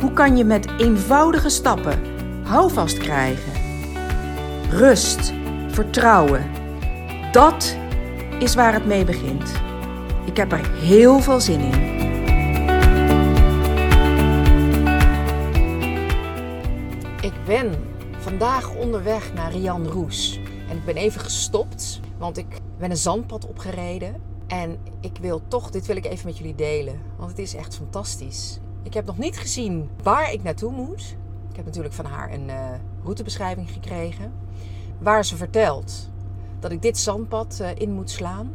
Hoe kan je met eenvoudige stappen houvast krijgen? Rust, vertrouwen. Dat is waar het mee begint. Ik heb er heel veel zin in. Ik ben vandaag onderweg naar Rian Roes. En ik ben even gestopt, want ik ben een zandpad opgereden. En ik wil toch, dit wil ik even met jullie delen. Want het is echt fantastisch. Ik heb nog niet gezien waar ik naartoe moet. Ik heb natuurlijk van haar een uh, routebeschrijving gekregen. Waar ze vertelt dat ik dit zandpad uh, in moet slaan.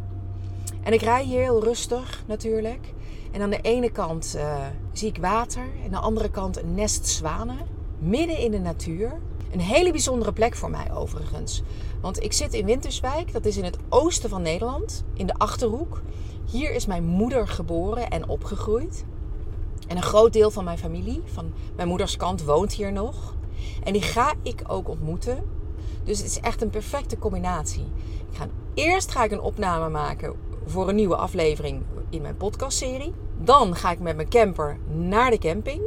En ik rij hier heel rustig natuurlijk. En aan de ene kant uh, zie ik water. En aan de andere kant een nest zwanen. Midden in de natuur. Een hele bijzondere plek voor mij overigens. Want ik zit in Winterswijk. Dat is in het oosten van Nederland. In de Achterhoek. Hier is mijn moeder geboren en opgegroeid. En een groot deel van mijn familie, van mijn moeders kant, woont hier nog. En die ga ik ook ontmoeten. Dus het is echt een perfecte combinatie. Ik ga, eerst ga ik een opname maken voor een nieuwe aflevering in mijn podcastserie. Dan ga ik met mijn camper naar de camping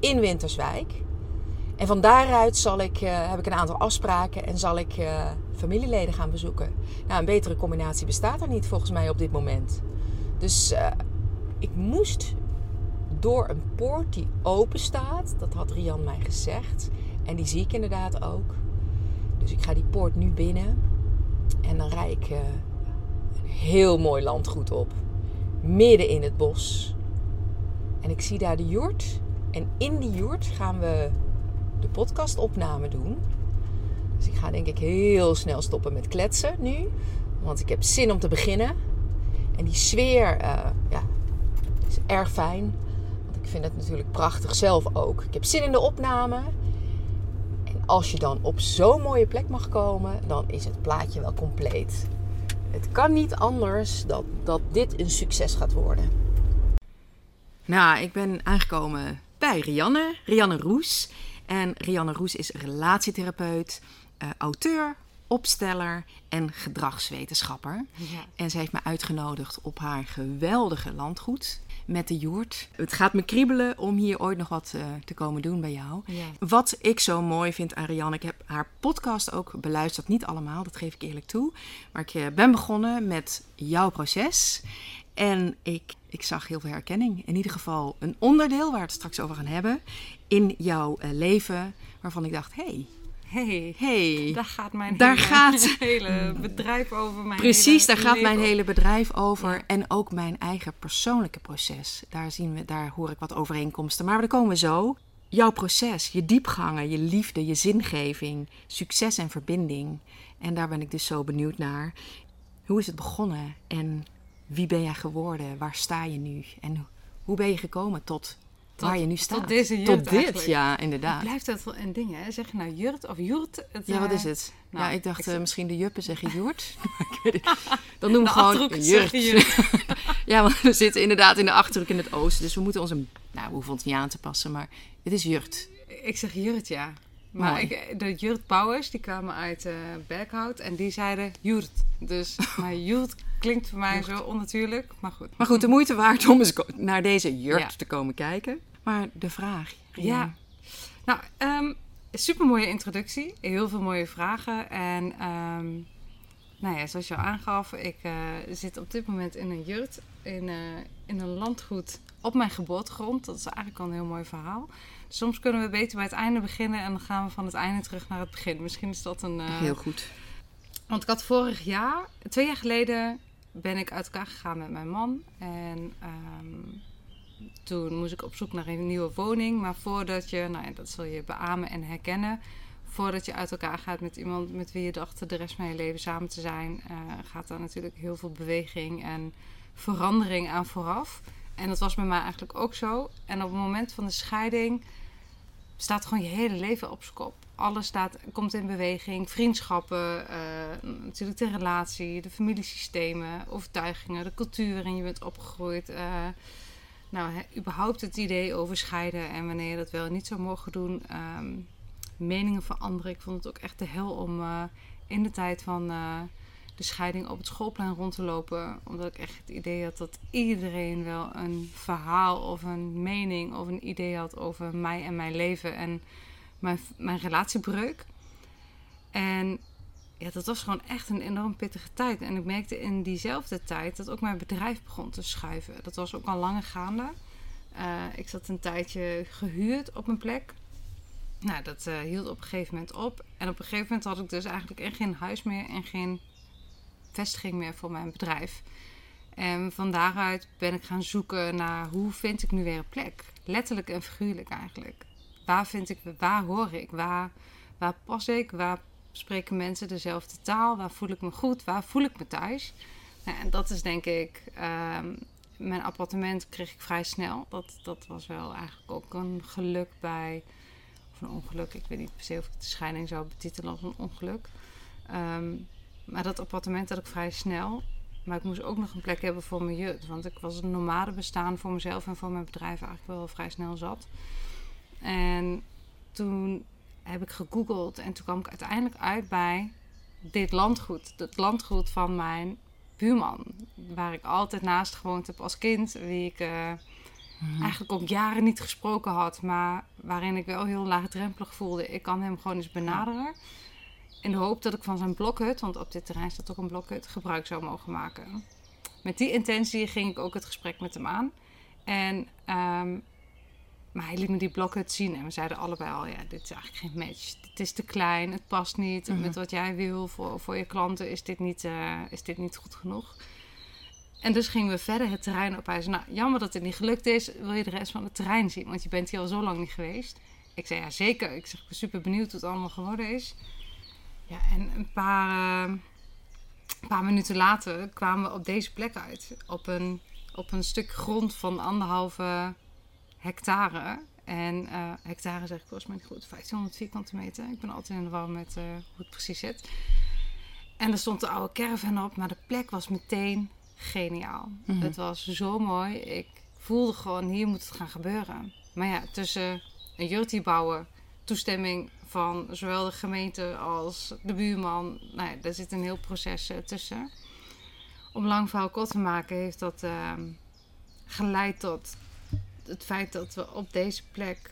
in Winterswijk. En van daaruit zal ik, uh, heb ik een aantal afspraken en zal ik uh, familieleden gaan bezoeken. Nou, een betere combinatie bestaat er niet volgens mij op dit moment. Dus uh, ik moest door een poort die open staat. Dat had Rian mij gezegd. En die zie ik inderdaad ook. Dus ik ga die poort nu binnen. En dan rijd ik uh, een heel mooi landgoed op. Midden in het bos. En ik zie daar de joert. En in die joert gaan we de podcastopname doen. Dus ik ga denk ik heel snel stoppen met kletsen nu. Want ik heb zin om te beginnen. En die sfeer uh, ja, is erg fijn vind het natuurlijk prachtig zelf ook. Ik heb zin in de opname. En als je dan op zo'n mooie plek mag komen, dan is het plaatje wel compleet. Het kan niet anders dat, dat dit een succes gaat worden. Nou, ik ben aangekomen bij Rianne, Rianne Roes. En Rianne Roes is relatietherapeut, uh, auteur, opsteller en gedragswetenschapper. Ja. En ze heeft me uitgenodigd op haar geweldige landgoed met de joert. Het gaat me kriebelen om hier ooit nog wat uh, te komen doen bij jou. Ja. Wat ik zo mooi vind aan Rianne, ik heb haar podcast ook beluisterd. Niet allemaal, dat geef ik eerlijk toe. Maar ik uh, ben begonnen met jouw proces. En ik, ik zag heel veel herkenning. In ieder geval een onderdeel waar we het straks over gaan hebben. In jouw uh, leven. Waarvan ik dacht, hé, hey, hey, hey, daar gaat mijn daar hele, gaat, hele bedrijf over. Mijn precies, daar gaat mijn hele bedrijf over. Ja. En ook mijn eigen persoonlijke proces. Daar, zien we, daar hoor ik wat overeenkomsten. Maar daar komen we zo. Jouw proces, je diepgangen, je liefde, je zingeving, succes en verbinding. En daar ben ik dus zo benieuwd naar. Hoe is het begonnen en wie ben jij geworden? Waar sta je nu? En hoe ben je gekomen tot tot, waar je nu staat. Tot deze jurt Tot dit, eigenlijk. ja, inderdaad. Blijft dat wel een ding, hè? Zeg je nou jurt of jurt? Het, ja, wat is het? Nou, ja, ik dacht ik uh, zeg- misschien de juppen zeggen jurt. Dan doen we gewoon jurt. ja, want we zitten inderdaad in de Achterhoek in het oosten. Dus we moeten ons een... Nou, we hoeven ons niet aan te passen, maar het is jurt. Ik zeg jurt, ja. Maar Mooi. ik, de jurtbouwers, die kwamen uit uh, Berkhout en die zeiden jurt. Dus, maar jurt klinkt voor mij zo onnatuurlijk, maar goed. Maar goed, de moeite waard om eens naar deze jurt Ja. te komen kijken. Maar de vraag. Ja. Nou, um, super mooie introductie. Heel veel mooie vragen. En um, nou ja, zoals je al aangaf, ik uh, zit op dit moment in een jurt. In, uh, in een landgoed op mijn geboortegrond. Dat is eigenlijk al een heel mooi verhaal. Soms kunnen we beter bij het einde beginnen en dan gaan we van het einde terug naar het begin. Misschien is dat een. Uh, Heel goed. Want ik had vorig jaar, twee jaar geleden, ben ik uit elkaar gegaan met mijn man. En um, toen moest ik op zoek naar een nieuwe woning. Maar voordat je, nou ja, dat zul je beamen en herkennen. Voordat je uit elkaar gaat met iemand met wie je dacht de rest van je leven samen te zijn, uh, gaat daar natuurlijk heel veel beweging en verandering aan vooraf. En dat was bij mij eigenlijk ook zo. En op het moment van de scheiding staat gewoon je hele leven op zijn kop. Alles staat, komt in beweging. Vriendschappen, eh, natuurlijk de relatie, de familiesystemen, overtuigingen, de cultuur waarin je bent opgegroeid. Uh, nou, überhaupt het idee over scheiden en wanneer je dat wel niet zou mogen doen. Ehm, meningen van anderen. Ik vond het ook echt de hel om uh, in de tijd van de scheiding op het schoolplein rond te lopen. Omdat ik echt het idee had dat iedereen wel een verhaal of een mening of een idee had over mij en mijn leven en mijn, mijn relatiebreuk. En ja, dat was gewoon echt een enorm pittige tijd. En ik merkte in diezelfde tijd dat ook mijn bedrijf begon te schuiven. Dat was ook al lange gaande. Uh, ik zat een tijdje gehuurd op mijn plek. Nou, dat uh, hield op een gegeven moment op. En op een gegeven moment had ik dus eigenlijk en geen huis meer en geen vestiging meer voor mijn bedrijf. En van daaruit ben ik gaan zoeken naar hoe vind ik nu weer een plek. Letterlijk en figuurlijk eigenlijk. Waar vind ik, waar hoor ik, waar, waar pas ik, waar spreken mensen dezelfde taal, waar voel ik me goed, waar voel ik me thuis. Nou, en dat is denk ik, um, mijn appartement kreeg ik vrij snel. Dat, dat was wel eigenlijk ook een geluk bij, of een ongeluk. Ik weet niet per se of ik de scheiding zou betitelen als een ongeluk. Um, maar dat appartement had ik vrij snel. Maar ik moest ook nog een plek hebben voor mijn jut. Want ik was een nomade bestaan voor mezelf en voor mijn bedrijf eigenlijk wel vrij snel zat. En toen heb ik gegoogeld en toen kwam ik uiteindelijk uit bij dit landgoed. Het landgoed van mijn buurman. Waar ik altijd naast gewoond heb als kind. Wie ik uh, eigenlijk ook jaren niet gesproken had. Maar waarin ik wel heel laagdrempelig voelde. Ik kan hem gewoon eens benaderen. In de hoop dat ik van zijn blokhut, want op dit terrein staat ook een blokhut, gebruik zou mogen maken. Met die intentie ging ik ook het gesprek met hem aan. En, um, maar hij liet me die blokhut zien en we zeiden allebei al, ja, dit is eigenlijk geen match. Het is te klein, het past niet. Mhm. Met wat jij wil voor, voor je klanten is dit, niet, uh, is dit niet goed genoeg. En dus gingen we verder het terrein op. Hij zei, nou, jammer dat het niet gelukt is. Wil je de rest van het terrein zien? Want je bent hier al zo lang niet geweest. Ik zei, ja, zeker. Ik zeg, ik ben super benieuwd hoe het allemaal geworden is. Ja, en een paar, uh, paar minuten later kwamen we op deze plek uit. Op een, op een stuk grond van anderhalve hectare. En uh, hectare zeg ik volgens mij niet goed, 1500 vierkante meter. Ik ben altijd in de war met uh, hoe het precies zit. En er stond de oude caravan op, maar de plek was meteen geniaal. Mhm. Het was zo mooi. Ik voelde gewoon, hier moet het gaan gebeuren. Maar ja, tussen een jurtie bouwen, toestemming van zowel de gemeente als de buurman. Nou ja, daar zit een heel proces uh, tussen. Om lang verhaal kort te maken, heeft dat uh, geleid tot het feit dat we op deze plek,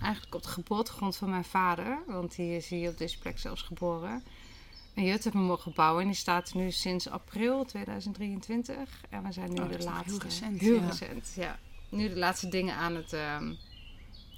eigenlijk op de geboortegrond van mijn vader, want die is hier op deze plek zelfs geboren, een jut hebben mogen bouwen. En die staat nu sinds april 2023. En we zijn nu oh, de laatste. Heel recent. Heel recent, ja. Nu de laatste dingen aan het um,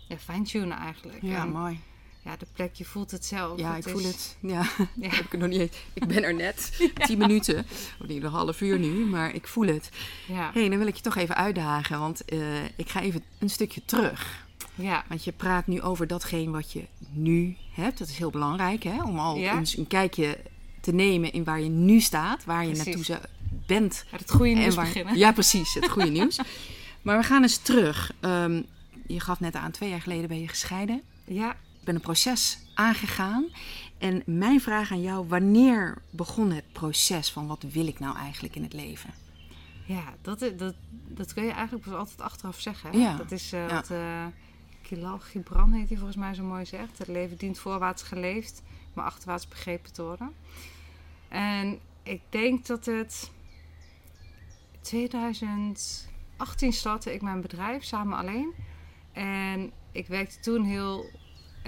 ja, fine-tunen eigenlijk. Ja, mooi ja, de plek, je voelt het zelf. Ja, ik voel het. Ja, ja. heb ik nog niet Ik ben er net, tien minuten, of niet een half uur nu, maar ik voel het. Ja. hey, dan wil ik je toch even uitdagen, want uh, ik ga even een stukje terug. Ja. Want je praat nu over datgene wat je nu hebt. Dat is heel belangrijk, hè? Om al ja. eens een kijkje te nemen in waar je nu staat, waar je naartoe bent. Het goede nieuws waar, beginnen. Ja, precies, het goede nieuws. Maar we gaan eens terug. Um, je gaf net aan, twee jaar geleden ben je gescheiden. Ja ben een proces aangegaan. En mijn vraag aan jou, wanneer begon het proces van wat wil ik nou eigenlijk in het leven? Ja, dat, dat, dat kun je eigenlijk pas altijd achteraf zeggen. Ja. Dat is uh, wat uh, Kilal Gibran heet hij volgens mij zo mooi zegt. Het leven dient voorwaarts geleefd, maar achterwaarts begrepen te worden. En ik denk dat het 2018 startte ik mijn bedrijf samen alleen. En ik werkte toen heel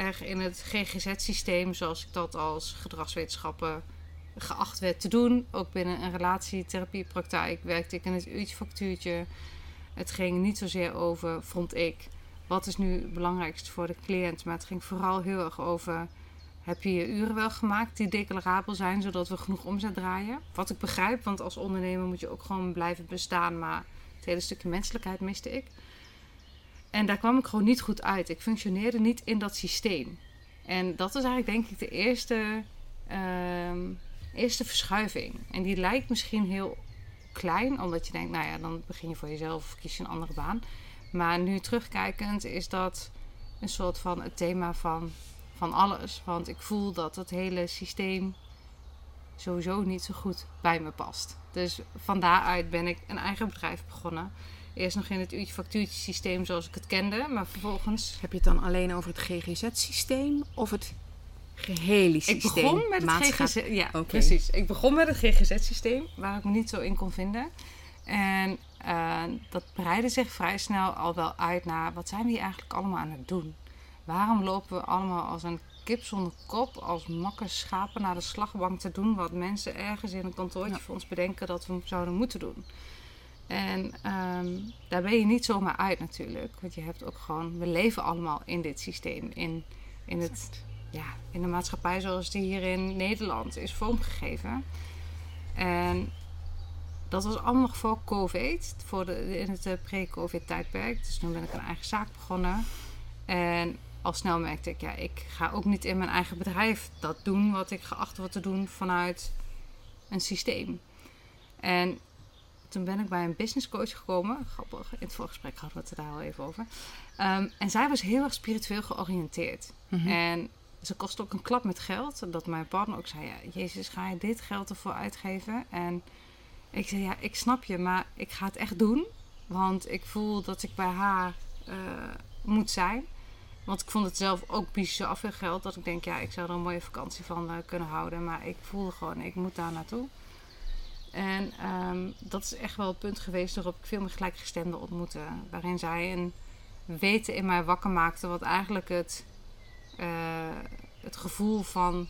erg in het GGZ-systeem, zoals ik dat als gedragswetenschappen geacht werd te doen. Ook binnen een relatietherapiepraktijk werkte ik in het uurtje-factuurtje. Het ging niet zozeer over, vond ik, wat is nu het belangrijkste voor de cliënt. Maar het ging vooral heel erg over, heb je je uren wel gemaakt die declarabel zijn, zodat we genoeg omzet draaien? Wat ik begrijp, want als ondernemer moet je ook gewoon blijven bestaan. Maar het hele stukje menselijkheid miste ik. En daar kwam ik gewoon niet goed uit. Ik functioneerde niet in dat systeem. En dat is eigenlijk denk ik de eerste, uh, eerste verschuiving. En die lijkt misschien heel klein, omdat je denkt, nou ja, dan begin je voor jezelf of kies je een andere baan. Maar nu terugkijkend is dat een soort van het thema van, van alles. Want ik voel dat het hele systeem sowieso niet zo goed bij me past. Dus van daaruit ben ik een eigen bedrijf begonnen. Eerst nog in het uurtje-factuurtje systeem zoals ik het kende. Maar vervolgens... Heb je het dan alleen over het GGZ-systeem of het gehele systeem? Ik begon met het GGZ... Ja, precies. Ik begon met het GGZ-systeem, waar ik me niet zo in kon vinden. En eh, dat breidde zich vrij snel al wel uit naar... wat zijn we hier eigenlijk allemaal aan het doen? Waarom lopen we allemaal als een kip zonder kop... als makke schapen naar de slagbank te doen... wat mensen ergens in een kantoortje Ja. voor ons bedenken... dat we zouden moeten doen? En ehm, daar ben je niet zomaar uit natuurlijk. Want je hebt ook gewoon... We leven allemaal in dit systeem. In, in het ja, in de maatschappij zoals die hier in Nederland is vormgegeven. En dat was allemaal nog voor COVID, voor de, in het eh, pre-COVID tijdperk. Dus toen ben ik een eigen zaak begonnen. En al snel merkte ik, ja, ik ga ook niet in mijn eigen bedrijf dat doen wat ik geacht word te doen vanuit een systeem. En toen ben ik bij een business coach gekomen. Grappig, in het voorgesprek hadden we het er daar al even over. Ehm, en zij was heel erg spiritueel georiënteerd. Mhm. En ze kostte ook een klap met geld. Dat mijn partner ook zei: ja, Jezus, ga je dit geld ervoor uitgeven? En ik zei: Ja, ik snap je, maar ik ga het echt doen. Want ik voel dat ik bij haar eh, moet zijn. Want ik vond het zelf ook bizar veel geld. Dat ik denk: Ja, ik zou er een mooie vakantie van eh, kunnen houden. Maar ik voelde gewoon: ik moet daar naartoe. En ehm, dat is echt wel het punt geweest waarop ik veel meer gelijkgestemden ontmoette. Waarin zij een weten in mij wakker maakte, wat eigenlijk het, eh, het gevoel van,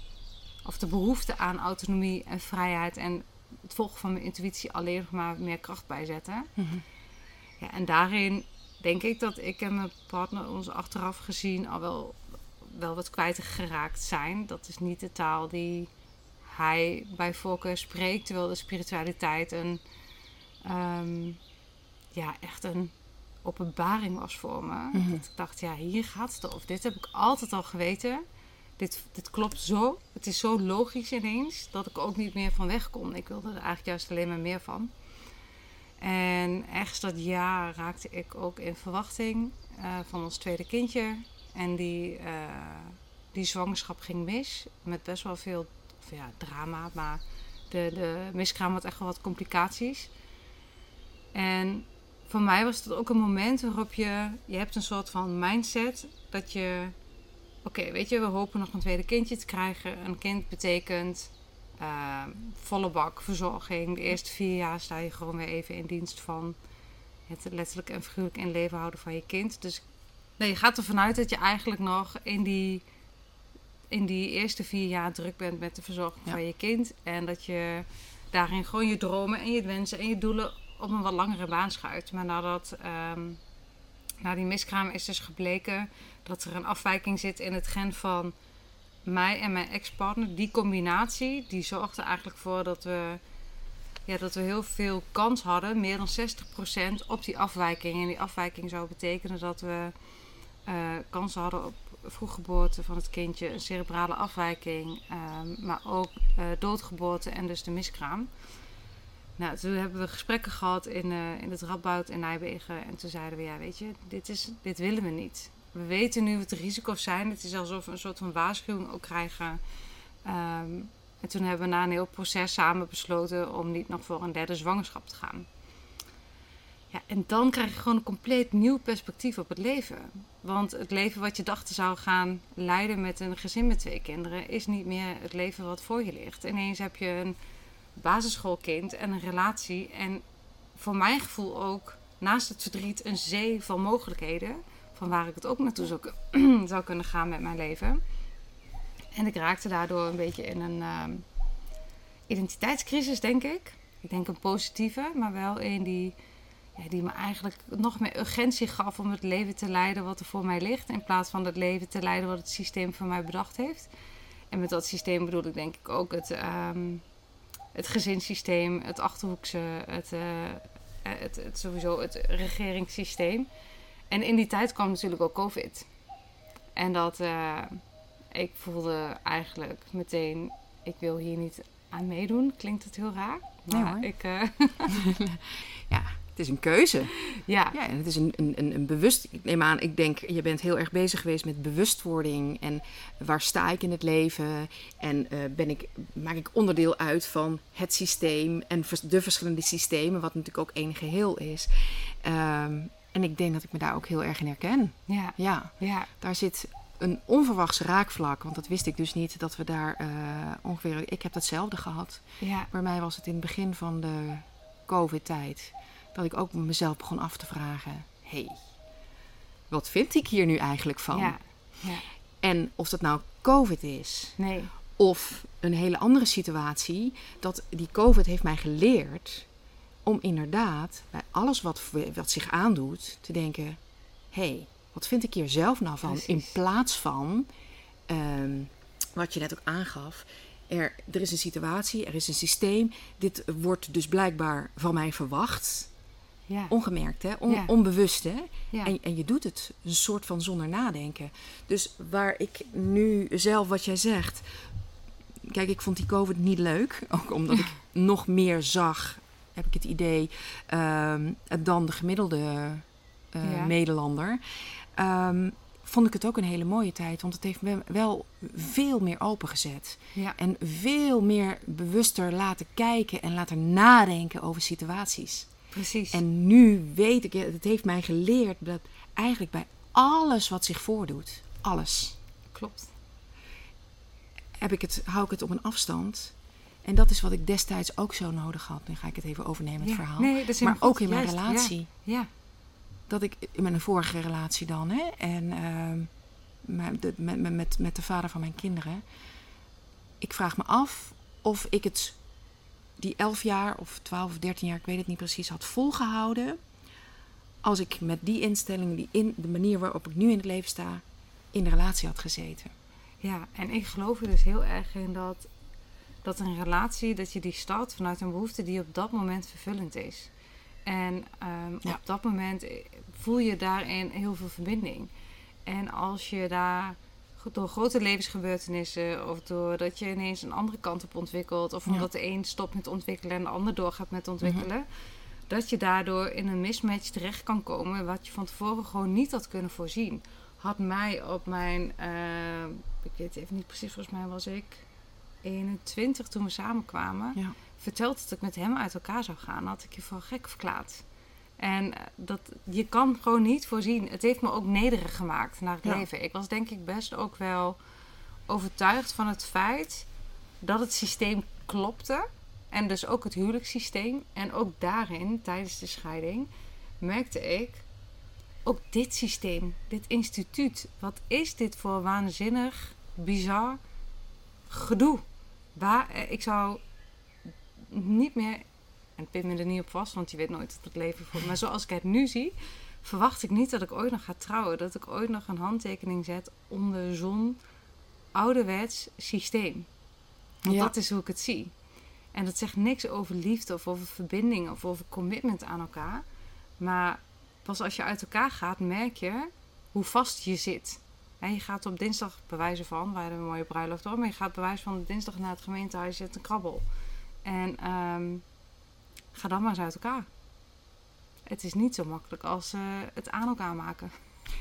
of de behoefte aan autonomie en vrijheid en het volgen van mijn intuïtie alleen nog maar meer kracht bijzetten. Mhm. Ja, en daarin denk ik dat ik en mijn partner ons achteraf gezien al wel, wel wat kwijtgeraakt zijn. Dat is niet de taal die hij bij spreekt, terwijl de spiritualiteit een, ehm, ja, echt een openbaring was voor me. Mhm. Dat ik dacht, ja, hier gaat het of dit heb ik altijd al geweten. Dit, dit klopt zo. Het is zo logisch ineens dat ik ook niet meer van weg kon. Ik wilde er eigenlijk juist alleen maar meer van. En ergens dat jaar raakte ik ook in verwachting eh, van ons tweede kindje. En die, eh, die zwangerschap ging mis. Met best wel veel of ja, drama. Maar de, de miskraam had echt wel wat complicaties. En voor mij was het ook een moment waarop je... Je hebt een soort van mindset dat je... Oké, weet je, we hopen nog een tweede kindje te krijgen. Een kind betekent eh, volle bak verzorging. De eerste vier jaar sta je gewoon weer even in dienst van het letterlijk en figuurlijk in leven houden van je kind. Dus nee, je gaat ervan uit dat je eigenlijk nog in die, in die eerste vier jaar druk bent met de verzorging Ja. van je kind. En dat je daarin gewoon je dromen en je wensen en je doelen op een wat langere baan schuift. Maar nadat ehm, na die miskraam is dus gebleken dat er een afwijking zit in het gen van mij en mijn ex-partner. Die combinatie die zorgde eigenlijk voor dat we, ja, dat we heel veel kans hadden, meer dan 60% op die afwijking. En die afwijking zou betekenen dat we eh kansen hadden op vroeggeboorte van het kindje, een cerebrale afwijking, ehm, maar ook eh, doodgeboorte en dus de miskraam. Nou, toen hebben we gesprekken gehad in, eh, in het Radboud in Nijmegen. En toen zeiden we, ja, weet je, dit, is, dit willen we niet. We weten nu wat de risico's zijn. Het is alsof we een soort van waarschuwing ook krijgen. Ehm, en toen hebben we na een heel proces samen besloten om niet nog voor een derde zwangerschap te gaan. Ja, en dan krijg je gewoon een compleet nieuw perspectief op het leven. Want het leven wat je dacht zou gaan leiden met een gezin met twee kinderen, is niet meer het leven wat voor je ligt. Ineens heb je een basisschoolkind en een relatie. En voor mijn gevoel ook naast het verdriet een zee van mogelijkheden. Van waar ik het ook naartoe zou, zou kunnen gaan met mijn leven. En ik raakte daardoor een beetje in een ehm, identiteitscrisis, denk ik. Ik denk een positieve, maar wel een die, die me eigenlijk nog meer urgentie gaf om het leven te leiden wat er voor mij ligt. In plaats van het leven te leiden wat het systeem voor mij bedacht heeft. En met dat systeem bedoel ik denk ik ook het, ehm, het gezinssysteem, het achterhoekse, het, eh, het, het sowieso het regeringssysteem. En in die tijd kwam natuurlijk ook COVID. En dat eh, ik voelde eigenlijk meteen, ik wil hier niet aan meedoen. Klinkt het heel raar? Maar hoor. ik, eh, Ja, is een keuze. Ja. Ja, en het is een, een, een, bewust. Ik neem aan, ik denk, je bent heel erg bezig geweest met bewustwording. En waar sta ik in het leven? En eh, ben ik, maak ik onderdeel uit van het systeem en de verschillende systemen, wat natuurlijk ook één geheel is. Ehm, en ik denk dat ik me daar ook heel erg in herken. Ja. Ja, Ja. daar zit een onverwachts raakvlak. Want dat wist ik dus niet, dat we daar eh, ongeveer... Ik heb datzelfde gehad. Ja. Bij mij was het in het begin van de COVID-tijd dat ik ook mezelf begon af te vragen: hé, hey, wat vind ik hier nu eigenlijk van? Ja. Ja. En of dat nou COVID is Nee. of een hele andere situatie, dat die COVID heeft mij geleerd om inderdaad bij alles wat, wat zich aandoet te denken: hé, hey, wat vind ik hier zelf nou van? Precies. In plaats van ehm, wat je net ook aangaf. Er, er is een situatie, er is een systeem. Dit wordt dus blijkbaar van mij verwacht. Ja. Ongemerkt, hè? On- Ja. onbewust. Hè? Ja. En, en je doet het een soort van zonder nadenken. Dus waar ik nu zelf wat jij zegt. Kijk, ik vond die COVID niet leuk. Ook omdat ik nog meer zag, heb ik het idee, ehm, dan de gemiddelde eh. Nederlander. Ehm, vond ik het ook een hele mooie tijd. Want het heeft me wel veel meer opengezet. Ja. En veel meer bewuster laten kijken en laten nadenken over situaties. Precies. En nu weet ik, het heeft mij geleerd dat eigenlijk bij alles wat zich voordoet, alles, Klopt. heb ik het, hou ik het op een afstand. En dat is wat ik destijds ook zo nodig had. Nu ga ik het even overnemen, het Ja. verhaal. Nee, dat is maar ook in mijn Juist, relatie. Ja. Dat ik, in mijn vorige relatie dan, hè. En ehm, met, met, met, met, met de vader van mijn kinderen. Ik vraag me af of ik het die 11 jaar of 12 of 13 jaar, ik weet het niet precies, had volgehouden. Als ik met die instelling, die in, de manier waarop ik nu in het leven sta, in de relatie had gezeten. Ja, en ik geloof er dus heel erg in dat, dat een relatie, dat je die start vanuit een behoefte die op dat moment vervullend is. En ehm, Ja. op dat moment eh, voel je daarin heel veel verbinding. En als je daar door grote levensgebeurtenissen of doordat je ineens een andere kant op ontwikkelt, of Ja. omdat de een stopt met ontwikkelen en de ander doorgaat met ontwikkelen, dat je daardoor in een mismatch terecht kan komen wat je van tevoren gewoon niet had kunnen voorzien. Had mij op mijn, eh, ik weet even niet precies, volgens mij was ik 21 toen we samenkwamen, Ja. verteld dat ik met hem uit elkaar zou gaan, had ik je voor gek verklaard. En eh, dat, je kan gewoon niet voorzien. Het heeft me ook nederig gemaakt naar het Ja. leven. Ik was denk ik best ook wel overtuigd van het feit dat het systeem klopte. En dus ook het huwelijkssysteem. En ook daarin, tijdens de scheiding, merkte ik... Ook dit systeem, dit instituut. Wat is dit voor waanzinnig, bizar gedoe? Waar, eh, ik zou niet meer... En pin me er niet op vast, want je weet nooit wat het leven voelt. Maar zoals ik het nu zie, verwacht ik niet dat ik ooit nog ga trouwen. Dat ik ooit nog een handtekening zet onder zo'n ouderwets systeem. Want Ja. dat is hoe ik het zie. En dat zegt niks over liefde of over verbinding of over commitment aan elkaar. Maar pas als je uit elkaar gaat, merk je hoe vast je zit. En je gaat op dinsdag bewijzen van, wij hebben een mooie bruiloft hoor, maar je gaat bewijzen van dinsdag naar het gemeentehuis zit een krabbel. En ehm, ga dan maar eens uit elkaar. Het is niet zo makkelijk als eh, het aan elkaar maken.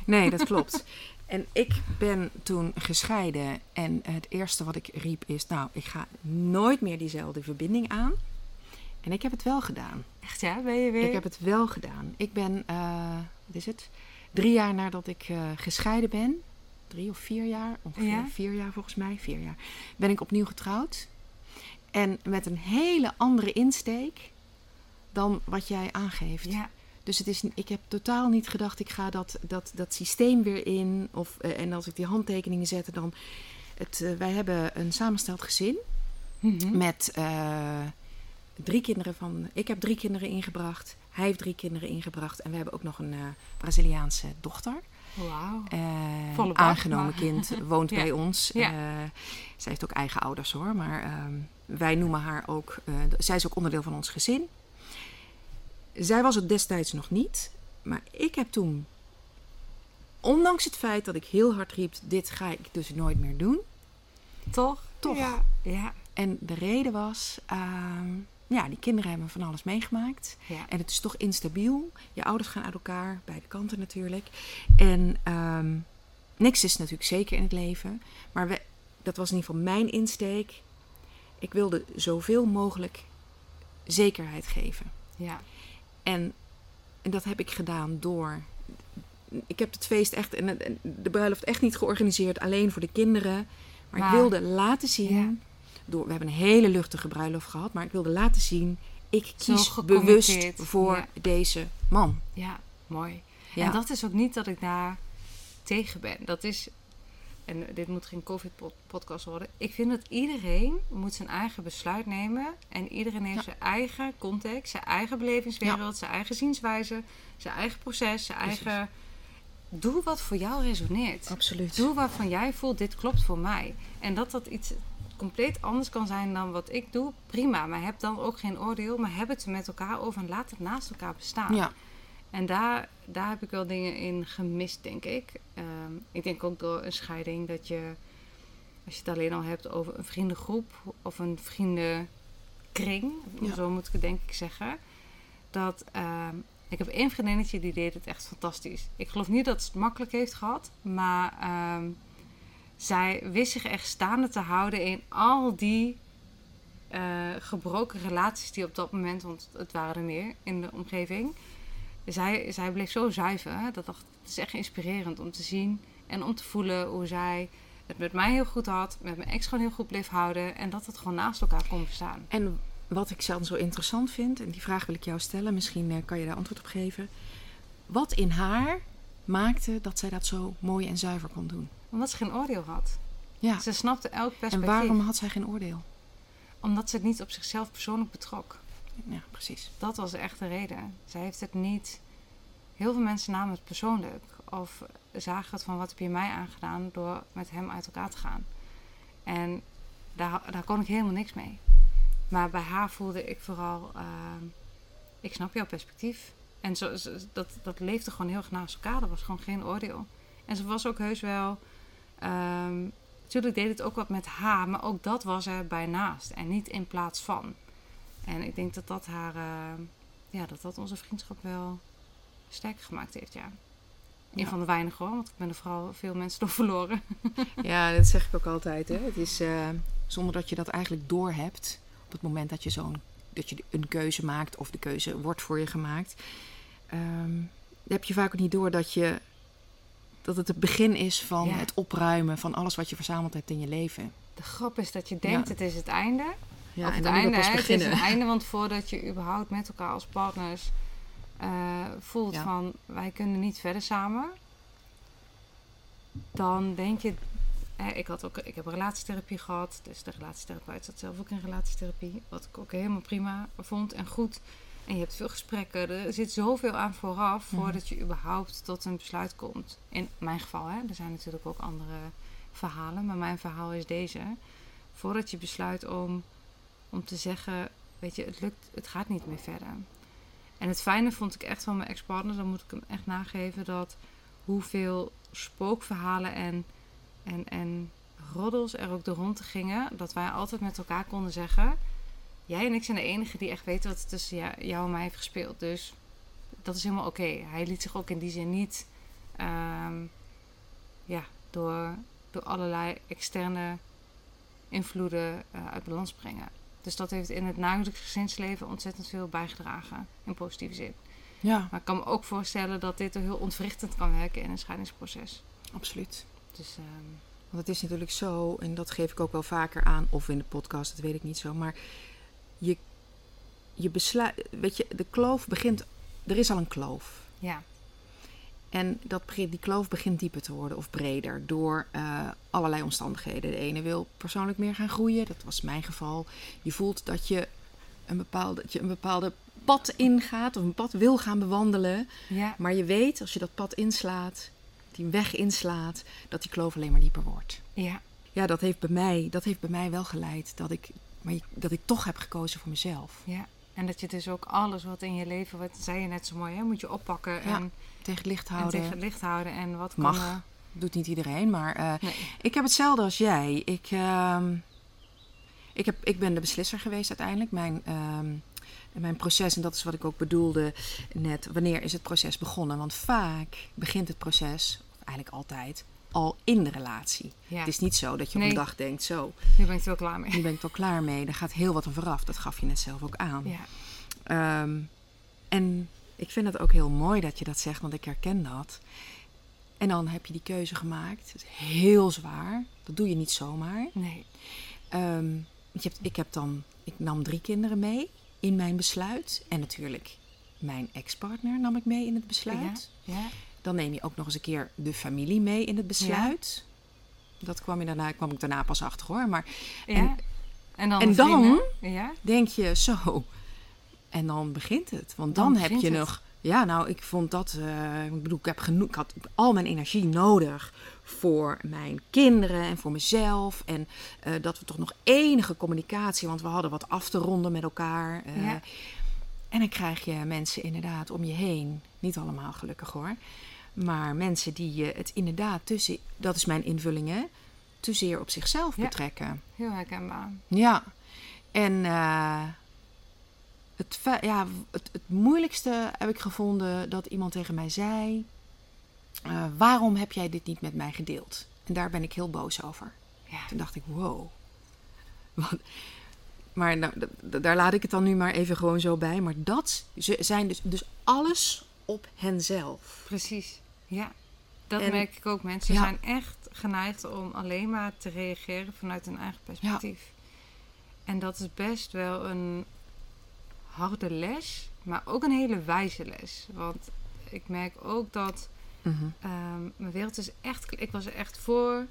Nee, dat klopt. En ik ben toen gescheiden en het eerste wat ik riep is, nou, ik ga nooit meer diezelfde verbinding aan. En ik heb het wel gedaan. Echt ja, ben je weer? Ik heb het wel gedaan. Ik ben, eh, wat is het? Drie jaar nadat ik eh, gescheiden ben, drie of vier jaar, ongeveer Ja? vier jaar volgens mij, vier jaar, ben ik opnieuw getrouwd. En met een hele andere insteek dan wat jij aangeeft. Ja, Dus het is, ik heb totaal niet gedacht, ik ga dat, dat, dat systeem weer in. Of, eh, en als ik die handtekeningen zette, dan. Het, eh, wij hebben een samengesteld gezin Mhm. met eh, drie kinderen van. Ik heb drie kinderen ingebracht. Hij heeft drie kinderen ingebracht. En we hebben ook nog een Braziliaanse dochter. Wauw. Bak, aangenomen kind, woont Ja. bij ons. Ja. Zij heeft ook eigen ouders hoor. Maar ehm, wij noemen haar ook. zij is ook onderdeel van ons gezin. Zij was het destijds nog niet. Maar ik heb toen. Ondanks het feit dat ik heel hard riep: dit ga ik dus nooit meer doen. Toch? Toch. Ja. ja. En de reden was, ehm, ja, die kinderen hebben van alles meegemaakt. Ja. En het is toch instabiel. Je ouders gaan uit elkaar, beide kanten natuurlijk. En ehm, niks is natuurlijk zeker in het leven. Maar we, dat was in ieder geval mijn insteek. Ik wilde zoveel mogelijk zekerheid geven. Ja. En, en dat heb ik gedaan door. Ik heb het feest echt en de bruiloft echt niet georganiseerd alleen voor de kinderen. Maar, Maar- ik wilde laten zien. Ja. Door, we hebben een hele luchtige bruiloft gehad. Maar ik wilde laten zien. Ik kies bewust voor ja. deze man. Ja, mooi. En dat is ook niet dat ik daar tegen ben. Dat is, en dit moet geen COVID-podcast worden. Ik vind dat iedereen moet zijn eigen besluit nemen. En iedereen heeft Ja. zijn eigen context, zijn eigen belevingswereld, zijn eigen zienswijze, zijn eigen proces, zijn Precies. eigen... Doe wat voor jou resoneert. Absoluut. Doe waarvan jij voelt, dit klopt voor mij. En dat dat iets compleet anders kan zijn dan wat ik doe, prima. Maar heb dan ook geen oordeel, maar heb het er met elkaar over en laat het naast elkaar bestaan. Ja, En daar, daar heb ik wel dingen in gemist, denk ik. Ehm, ik denk ook door een scheiding dat je, als je het alleen al hebt over een vriendengroep of een vriendenkring, Ja. zo moet ik het denk ik zeggen, dat ehm, ik heb één vriendinnetje die deed het echt fantastisch. Ik geloof niet dat ze het makkelijk heeft gehad, maar ehm, zij wist zich echt staande te houden in al die eh, gebroken relaties die op dat moment, want het waren er meer in de omgeving. Zij, zij bleef zo zuiver. hè, Dat dacht, het is echt inspirerend om te zien en om te voelen hoe zij het met mij heel goed had, met mijn ex gewoon heel goed bleef houden en dat het gewoon naast elkaar kon bestaan. en wat ik dan zo interessant vind, en die vraag wil ik jou stellen, misschien eh, kan je daar antwoord op geven. Wat in haar maakte dat zij dat zo mooi en zuiver kon doen? Omdat ze geen oordeel had. Ja. Ze snapte elk En perspectief. waarom had zij geen oordeel? Omdat ze het niet op zichzelf persoonlijk betrok. Ja, precies. Dat was echt de reden. Zij heeft het niet. Heel veel mensen namen het persoonlijk. Of zagen het van wat heb je mij aangedaan door met hem uit elkaar te gaan. En daar, daar kon ik helemaal niks mee. Maar bij haar voelde ik vooral, ehm, ik snap jouw perspectief. En zo, dat, dat leefde gewoon heel erg naast elkaar. Er was gewoon geen oordeel. En ze was ook heus wel. ehm natuurlijk deed het ook wat met haar, maar ook dat was er bij naast. En niet in plaats van. En ik denk dat dat haar, eh, ja, dat dat onze vriendschap wel sterker gemaakt heeft, ja. Een Ja. van de weinigen hoor, want ik ben er vooral veel mensen door verloren. Ja, dat zeg ik ook altijd. Hè. Het is eh, zonder dat je dat eigenlijk doorhebt. Op het moment dat je zo'n dat je een keuze maakt of de keuze wordt voor je gemaakt, ehm, heb je vaak ook niet door dat je dat het het begin is van Ja. het opruimen van alles wat je verzameld hebt in je leven. De grap is dat je denkt Ja. het is het einde. Ja, of het einde, hè, het is het einde, want voordat je überhaupt met elkaar als partners eh, voelt Ja. van wij kunnen niet verder samen, dan denk je, hè, ik, had ook, ik heb een relatietherapie gehad, dus de relatietherapeut zat zelf ook in relatietherapie, wat ik ook helemaal prima vond en goed. En je hebt veel gesprekken, er zit zoveel aan vooraf voordat je überhaupt tot een besluit komt. In mijn geval, hè, er zijn natuurlijk ook andere verhalen, maar mijn verhaal is deze. Voordat je besluit om, om te zeggen, weet je, het lukt, het gaat niet meer verder. En het fijne vond ik echt van mijn ex-partner, dan moet ik hem echt nageven, dat hoeveel spookverhalen en, en, en roddels er ook ronde gingen, dat wij altijd met elkaar konden zeggen, jij en ik zijn de enigen die echt weten wat er tussen jou, jou en mij heeft gespeeld. Dus dat is helemaal oké. Hij liet zich ook in die zin niet ehm, ja, door, door allerlei externe invloeden eh, uit balans brengen. Dus dat heeft in het nahuwelijks gezinsleven ontzettend veel bijgedragen, in positieve zin. Ja, Maar ik kan me ook voorstellen dat dit er heel ontwrichtend kan werken in een scheidingsproces. absoluut. Dus ehm, Want het is natuurlijk zo, en dat geef ik ook wel vaker aan, of in de podcast, dat weet ik niet zo. Maar je, je besluit, weet je, de kloof begint, er is al een kloof. ja, En dat, die kloof begint dieper te worden of breder door eh, allerlei omstandigheden. De ene wil persoonlijk meer gaan groeien, dat was mijn geval. Je voelt dat je een bepaalde, dat je een bepaalde pad ingaat of een pad wil gaan bewandelen. ja, Maar je weet, als je dat pad inslaat, die weg inslaat, dat die kloof alleen maar dieper wordt. ja, Ja, dat heeft bij mij, dat heeft bij mij wel geleid dat ik, maar dat ik toch heb gekozen voor mezelf. ja. En dat je dus ook alles wat in je leven, wat zei je net zo mooi, hè, moet je oppakken Ja, en, Tegen het licht en houden. tegen het licht houden. En wat Mag. kan er... Doet niet iedereen, maar eh, Nee. ik heb hetzelfde als jij. Ik, ehm, ik, heb, ik ben de beslisser geweest uiteindelijk. Mijn, ehm, mijn proces, en dat is wat ik ook bedoelde net, wanneer is het proces begonnen? Want vaak begint het proces, of eigenlijk altijd, al in de relatie. Ja. Het is niet zo dat je op een dag denkt, zo, Nu ben ik er wel klaar mee. nu ben ik wel klaar mee. Daar gaat heel wat aan vooraf. Dat gaf je net zelf ook aan. Ja. Ehm, en ik vind het ook heel mooi dat je dat zegt, want ik herken dat. En dan heb je die keuze gemaakt. Het is heel zwaar. Dat doe je niet zomaar. Nee. Want je hebt, ik heb dan, ik nam drie kinderen mee in mijn besluit. En natuurlijk mijn ex-partner nam ik mee in het besluit. Ja. Dan neem je ook nog eens een keer de familie mee in het besluit. Dat kwam, je daarna, kwam ik daarna pas achter hoor. Maar Ja. En- En, dan en dan-. Ja. denk je zo. En dan begint het. Want dan, Dan heb je het. nog. Ja, nou, ik vond dat. eh, ik bedoel, ik heb genoeg. Ik had al mijn energie nodig voor mijn kinderen en voor mezelf. En eh, dat we toch nog enige communicatie. Want we hadden wat af te ronden met elkaar. eh. Ja. En dan krijg je mensen inderdaad om je heen. Niet allemaal gelukkig hoor. Maar mensen die het inderdaad tussen. Dat is mijn invulling, hè? Te zeer op zichzelf Ja. betrekken. Heel herkenbaar. Ja, en eh, het, ja, het, het moeilijkste heb ik gevonden dat iemand tegen mij zei: eh, Waarom heb jij dit niet met mij gedeeld? En daar ben ik heel boos over. Ja. Toen dacht ik: Wow. Wat- Maar nou, daar laat ik het dan nu maar even gewoon zo bij. Maar dat zijn dus, dus alles op henzelf. Precies. Ja. Dat En- merk ik ook. Mensen Ja. zijn echt geneigd om alleen maar te reageren vanuit hun eigen perspectief. En dat is best wel een harde les, maar ook een hele wijze les. Want ik merk ook dat Mhm. Ehm, mijn wereld is echt. Ik was er echt voor,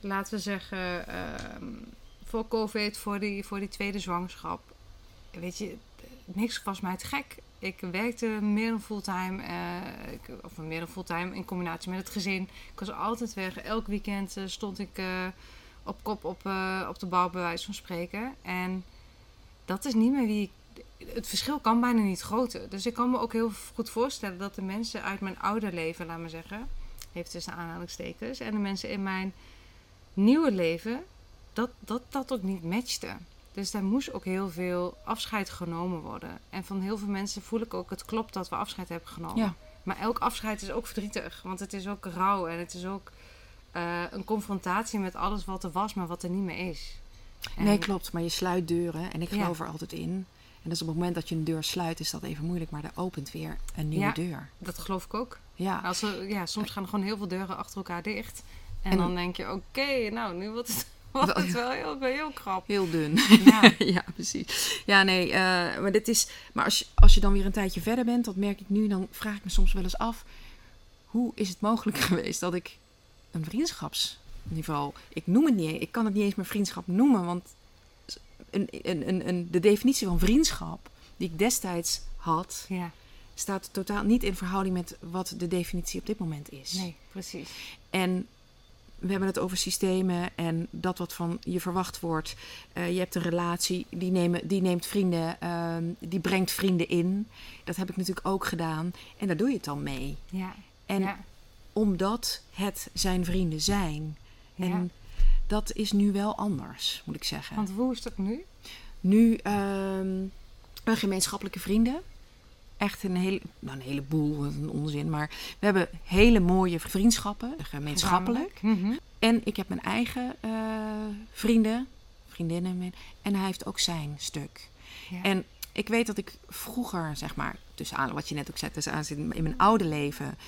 laten we zeggen, ehm, voor COVID, voor die, voor die tweede zwangerschap. Weet je, niks was mij te gek. Ik werkte meer dan fulltime, eh, of meer dan fulltime in combinatie met het gezin. Ik was altijd weg. Elk weekend eh, stond ik eh, op kop op, op de bouw, bij van spreken. En dat is niet meer wie ik het verschil kan bijna niet groter. Dus ik kan me ook heel goed voorstellen dat de mensen uit mijn oude leven, laat maar zeggen, heeft tussen aanhalingstekens, en de mensen in mijn nieuwe leven, dat dat, dat ook niet matchte. Dus daar moest ook heel veel afscheid genomen worden. En van heel veel mensen voel ik ook, het klopt dat we afscheid hebben genomen. Ja. Maar elk afscheid is ook verdrietig, want het is ook rouw en het is ook eh, een confrontatie met alles wat er was, maar wat er niet meer is. En- Nee, klopt. Maar je sluit deuren. En ik Ja. geloof er altijd in. En dus op het moment dat je een deur sluit, is dat even moeilijk. Maar er opent weer een nieuwe Ja. deur. Dat geloof ik ook. Ja. Als er, ja, soms gaan er gewoon heel veel deuren achter elkaar dicht. En, En- dan denk je, oké, nou, nu wordt het, wordt het wel heel, heel krap. Heel dun. Ja. ja, precies. Ja, nee, eh, maar dit is. Maar als je, als je dan weer een tijdje verder bent, dat merk ik nu, dan vraag ik me soms wel eens af. Hoe is het mogelijk geweest dat ik een vriendschapsniveau. Ik noem het niet ik kan het niet eens meer vriendschap noemen, want een, een, een, een, de definitie van vriendschap die ik destijds had, Ja, staat totaal niet in verhouding met wat de definitie op dit moment is. nee, precies. En we hebben het over systemen en dat wat van je verwacht wordt. Eh, je hebt een relatie, die, nemen, die neemt vrienden, ehm, die brengt vrienden in. Dat heb ik natuurlijk ook gedaan. En daar doe je het dan mee. Ja, En ja, omdat het zijn vrienden zijn. ja. En dat is nu wel anders, moet ik zeggen. Want hoe is dat nu? Nu ehm een gemeenschappelijke vrienden. Echt een, hele, nou, een heleboel, een onzin. Maar we hebben hele mooie vriendschappen, gemeenschappelijk. Mhm. En ik heb mijn eigen eh, vrienden, vriendinnen. En hij heeft ook zijn stuk. Ja. En ik weet dat ik vroeger, zeg maar, tussen aan, wat je net ook zei, tussen aan in mijn oude leven,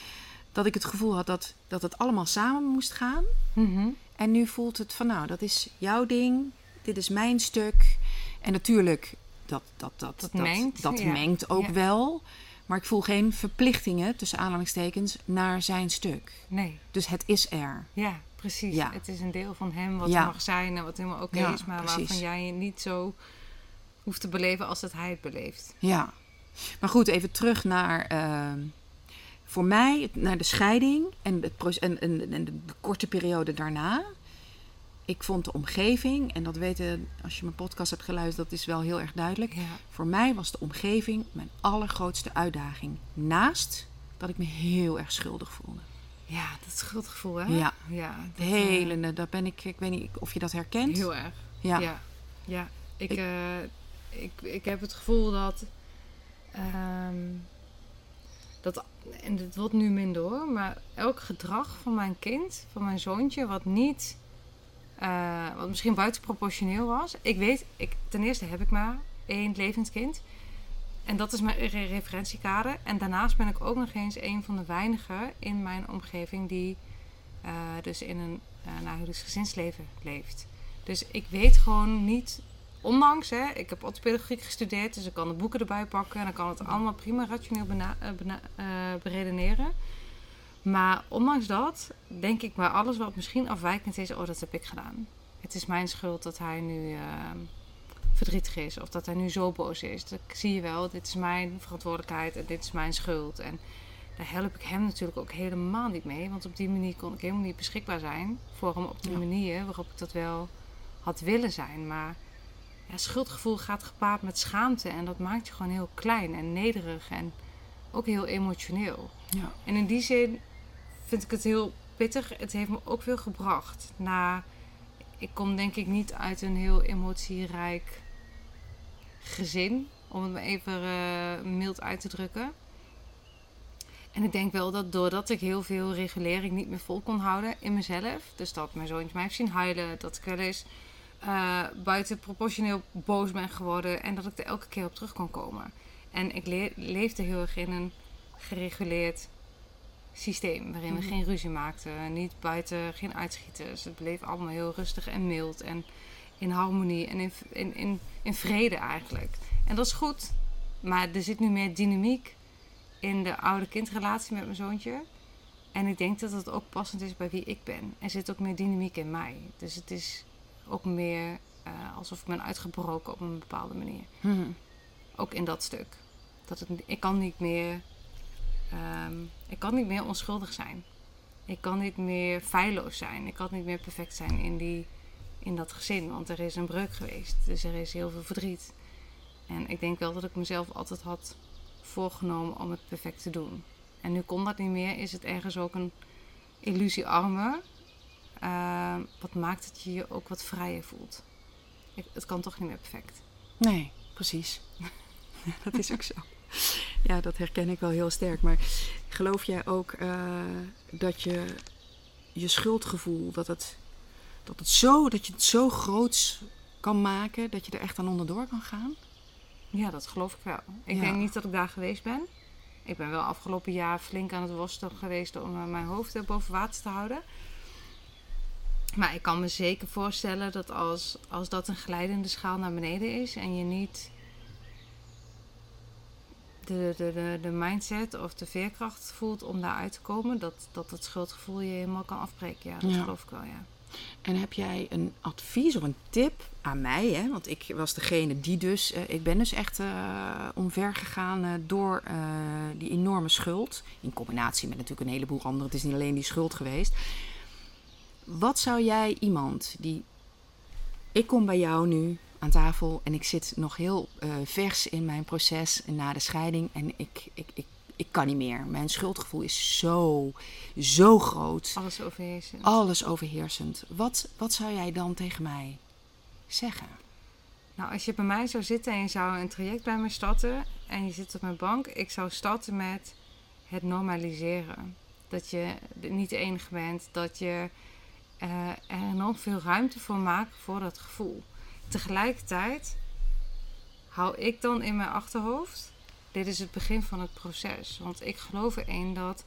dat ik het gevoel had dat, dat het allemaal samen moest gaan. Mhm. En nu voelt het van, nou, dat is jouw ding, dit is mijn stuk. En natuurlijk, dat, dat, dat, Dat mengt, dat ja. mengt ook Ja. wel. Maar ik voel geen verplichtingen, tussen aanhalingstekens, naar zijn stuk. Nee, Dus het is er. ja, precies. Ja. Het is een deel van hem wat er mag zijn en wat helemaal oké is, maar precies. waarvan jij je niet zo hoeft te beleven als dat hij het beleeft. Ja. Maar goed, even terug naar. ehm, voor mij, naar de scheiding en, het en, en de korte periode daarna. Ik vond de omgeving, en dat weten als je mijn podcast hebt geluisterd, dat is wel heel erg duidelijk. Ja, Voor mij was de omgeving mijn allergrootste uitdaging. Naast dat ik me heel erg schuldig voelde. ja dat schuldgevoel, hè? Ja. ja dat, eh, hele, daar ben ik, ik weet niet of je dat herkent. Heel erg. ja. Ja. Ja, ik, Ik- eh, ik, ik heb het gevoel dat. ehm, dat en het wordt nu minder hoor, maar elk gedrag van mijn kind, van mijn zoontje, wat niet. Eh, wat misschien buitenproportioneel was. Ik weet, ik, ten eerste heb ik maar één levend kind. En dat is mijn re- referentiekader. En daarnaast ben ik ook nog eens een van de weinigen in mijn omgeving die eh, dus in een uh, gezinsleven leeft. Dus ik weet gewoon niet, ondanks, hè, ik heb orthopedagogiek gestudeerd, dus ik kan de boeken erbij pakken en dan kan het allemaal prima rationeel beredeneren. Maar ondanks dat, denk ik bij alles wat misschien afwijkend is, oh dat heb ik gedaan. Het is mijn schuld dat hij nu eh, verdrietig is of dat hij nu zo boos is. Dat zie je wel, dit is mijn verantwoordelijkheid en dit is mijn schuld. En daar help ik hem natuurlijk ook helemaal niet mee. Want op die manier kon ik helemaal niet beschikbaar zijn voor hem op die Ja. manier waarop ik dat wel had willen zijn. Maar ja, schuldgevoel gaat gepaard met schaamte en dat maakt je gewoon heel klein en nederig en ook heel emotioneel. Ja. En in die zin vind ik het heel pittig. Het heeft me ook veel gebracht. Na, ik kom denk ik niet uit een heel emotierijk gezin, om het maar even eh, mild uit te drukken. En ik denk wel dat doordat ik heel veel regulering niet meer vol kon houden in mezelf, dus dat mijn zoontje mij heeft zien huilen, dat ik wel eens eh, buiten proportioneel boos ben geworden en dat ik er elke keer op terug kon komen. En ik le- leefde heel erg in een gereguleerd systeem waarin we Mhm. geen ruzie maakten, niet buiten, geen uitschieters. Het bleef allemaal heel rustig en mild en in harmonie en in, in, in, in vrede eigenlijk. En dat is goed, maar er zit nu meer dynamiek in de oude-kindrelatie met mijn zoontje. En ik denk dat het ook passend is bij wie ik ben. Er zit ook meer dynamiek in mij. Dus het is ook meer eh, alsof ik ben uitgebroken op een bepaalde manier. Mhm. Ook in dat stuk. Dat het, ik kan niet meer. ehm, ik kan niet meer onschuldig zijn. Ik kan niet meer feilloos zijn. Ik kan niet meer perfect zijn in, die, in dat gezin. Want er is een breuk geweest. Dus er is heel veel verdriet. En ik denk wel dat ik mezelf altijd had voorgenomen om het perfect te doen. En nu kon dat niet meer. Is het ergens ook een illusiearme. ehm, wat maakt dat je je ook wat vrijer voelt. Het kan toch niet meer perfect. Nee, precies. dat is ook zo. Ja, dat herken ik wel heel sterk. Maar geloof jij ook eh, dat je je schuldgevoel, dat het, dat, het zo, dat je het zo groot kan maken dat je er echt aan onderdoor kan gaan? Ja, dat geloof ik wel. Ik Ja. denk niet dat ik daar geweest ben. Ik ben wel afgelopen jaar flink aan het worstelen geweest om eh, mijn hoofd boven water te houden. Maar ik kan me zeker voorstellen dat als, als dat een glijdende schaal naar beneden is en je niet de, de, de, de mindset of de veerkracht voelt om daaruit te komen, dat, dat het schuldgevoel je helemaal kan afbreken. Ja, dat Ja. geloof ik wel, ja. En heb jij een advies of een tip aan mij? Hè? Want ik was degene die dus... eh, ik ben dus echt eh, omver gegaan eh, door die enorme schuld. In combinatie met natuurlijk een heleboel anderen. Het is niet alleen die schuld geweest. Wat zou jij iemand die... Ik kom bij jou nu aan tafel en ik zit nog heel eh, vers in mijn proces na de scheiding. En ik, ik, ik, ik kan niet meer. Mijn schuldgevoel is zo, zo groot Alles overheersen. alles overheersend. Wat, wat zou jij dan tegen mij zeggen? Nou, als je bij mij zou zitten en je zou een traject bij me starten en je zit op mijn bank, ik zou starten met het normaliseren. Dat je niet de enige bent, dat je eh, er enorm veel ruimte voor maakt voor dat gevoel. Tegelijkertijd hou ik dan in mijn achterhoofd, dit is het begin van het proces. Want ik geloof erin dat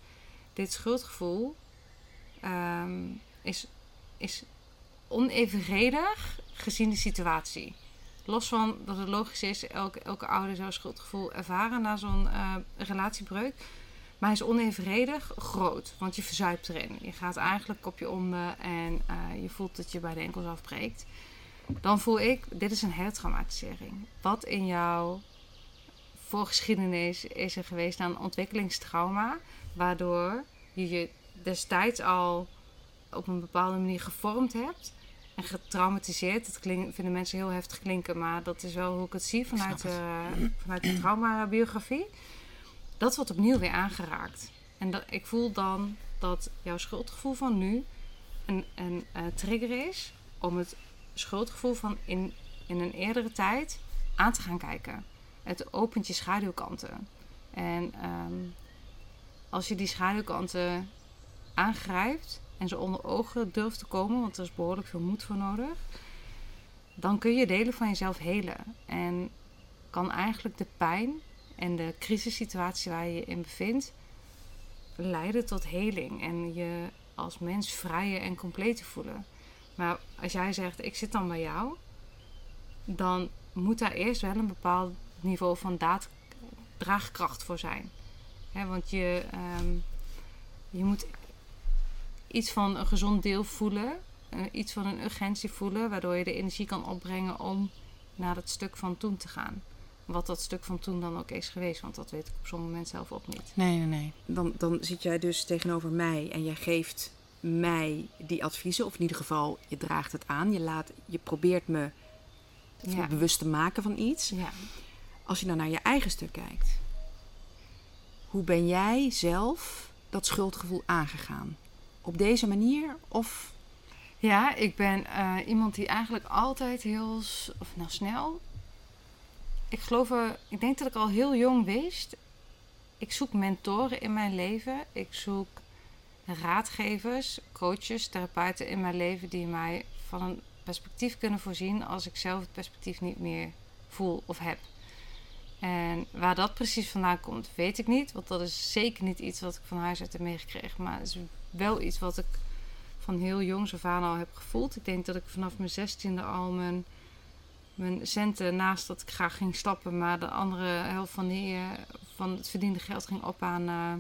dit schuldgevoel ehm, is, is onevenredig gezien de situatie. Los van dat het logisch is, elke, elke ouder zou schuldgevoel ervaren na zo'n eh, relatiebreuk. Maar hij is onevenredig groot, want je verzuipt erin. Je gaat eigenlijk op je onder en eh, je voelt dat je bij de enkels afbreekt. Dan voel ik, dit is een hertraumatisering. Wat in jouw voorgeschiedenis is er geweest aan ontwikkelingstrauma, waardoor je je destijds al op een bepaalde manier gevormd hebt en getraumatiseerd. Dat klink, vinden mensen heel heftig klinken, maar dat is wel hoe ik het zie vanuit, het. de, vanuit de traumabiografie. Dat wordt opnieuw weer aangeraakt. En dat, ik voel dan dat jouw schuldgevoel van nu een, een eh, trigger is om het schuldgevoel van in, in een eerdere tijd aan te gaan kijken. Het opent je schaduwkanten. En ehm, als je die schaduwkanten aangrijpt en ze onder ogen durft te komen, want er is behoorlijk veel moed voor nodig, dan kun je delen van jezelf helen. En kan eigenlijk de pijn en de crisissituatie waar je je in bevindt leiden tot heling en je als mens vrijer en compleet te voelen. Maar als jij zegt, ik zit dan bij jou, dan moet daar eerst wel een bepaald niveau van daad, draagkracht voor zijn. Want je, ehm, je moet iets van een gezond deel voelen, eh, iets van een urgentie voelen, waardoor je de energie kan opbrengen om naar het stuk van toen te gaan. Wat dat stuk van toen dan ook is geweest, want dat weet ik op zo'n moment zelf ook niet. Nee, nee, nee. Dan, dan zit jij dus tegenover mij en jij geeft mij die adviezen, of in ieder geval je draagt het aan. Je, laat, je probeert me Ja. bewust te maken van iets. Ja. Als je dan naar je eigen stuk kijkt, hoe ben jij zelf dat schuldgevoel aangegaan? Op deze manier of Ja, ik ben eh, iemand die eigenlijk altijd heel of nou snel. Ik geloof, er- ik denk dat ik al heel jong wist. Ik zoek mentoren in mijn leven. Ik zoek raadgevers, coaches, therapeuten in mijn leven die mij van een perspectief kunnen voorzien als ik zelf het perspectief niet meer voel of heb. En waar dat precies vandaan komt, weet ik niet. Want dat is zeker niet iets wat ik van huis uit heb meegekregen. Maar het is wel iets wat ik van heel jongs af aan al heb gevoeld. Ik denk dat ik vanaf mijn zestiende al mijn, mijn centen, naast dat ik graag ging stappen, maar de andere helft van, die, van het verdiende geld ging op aan, eh,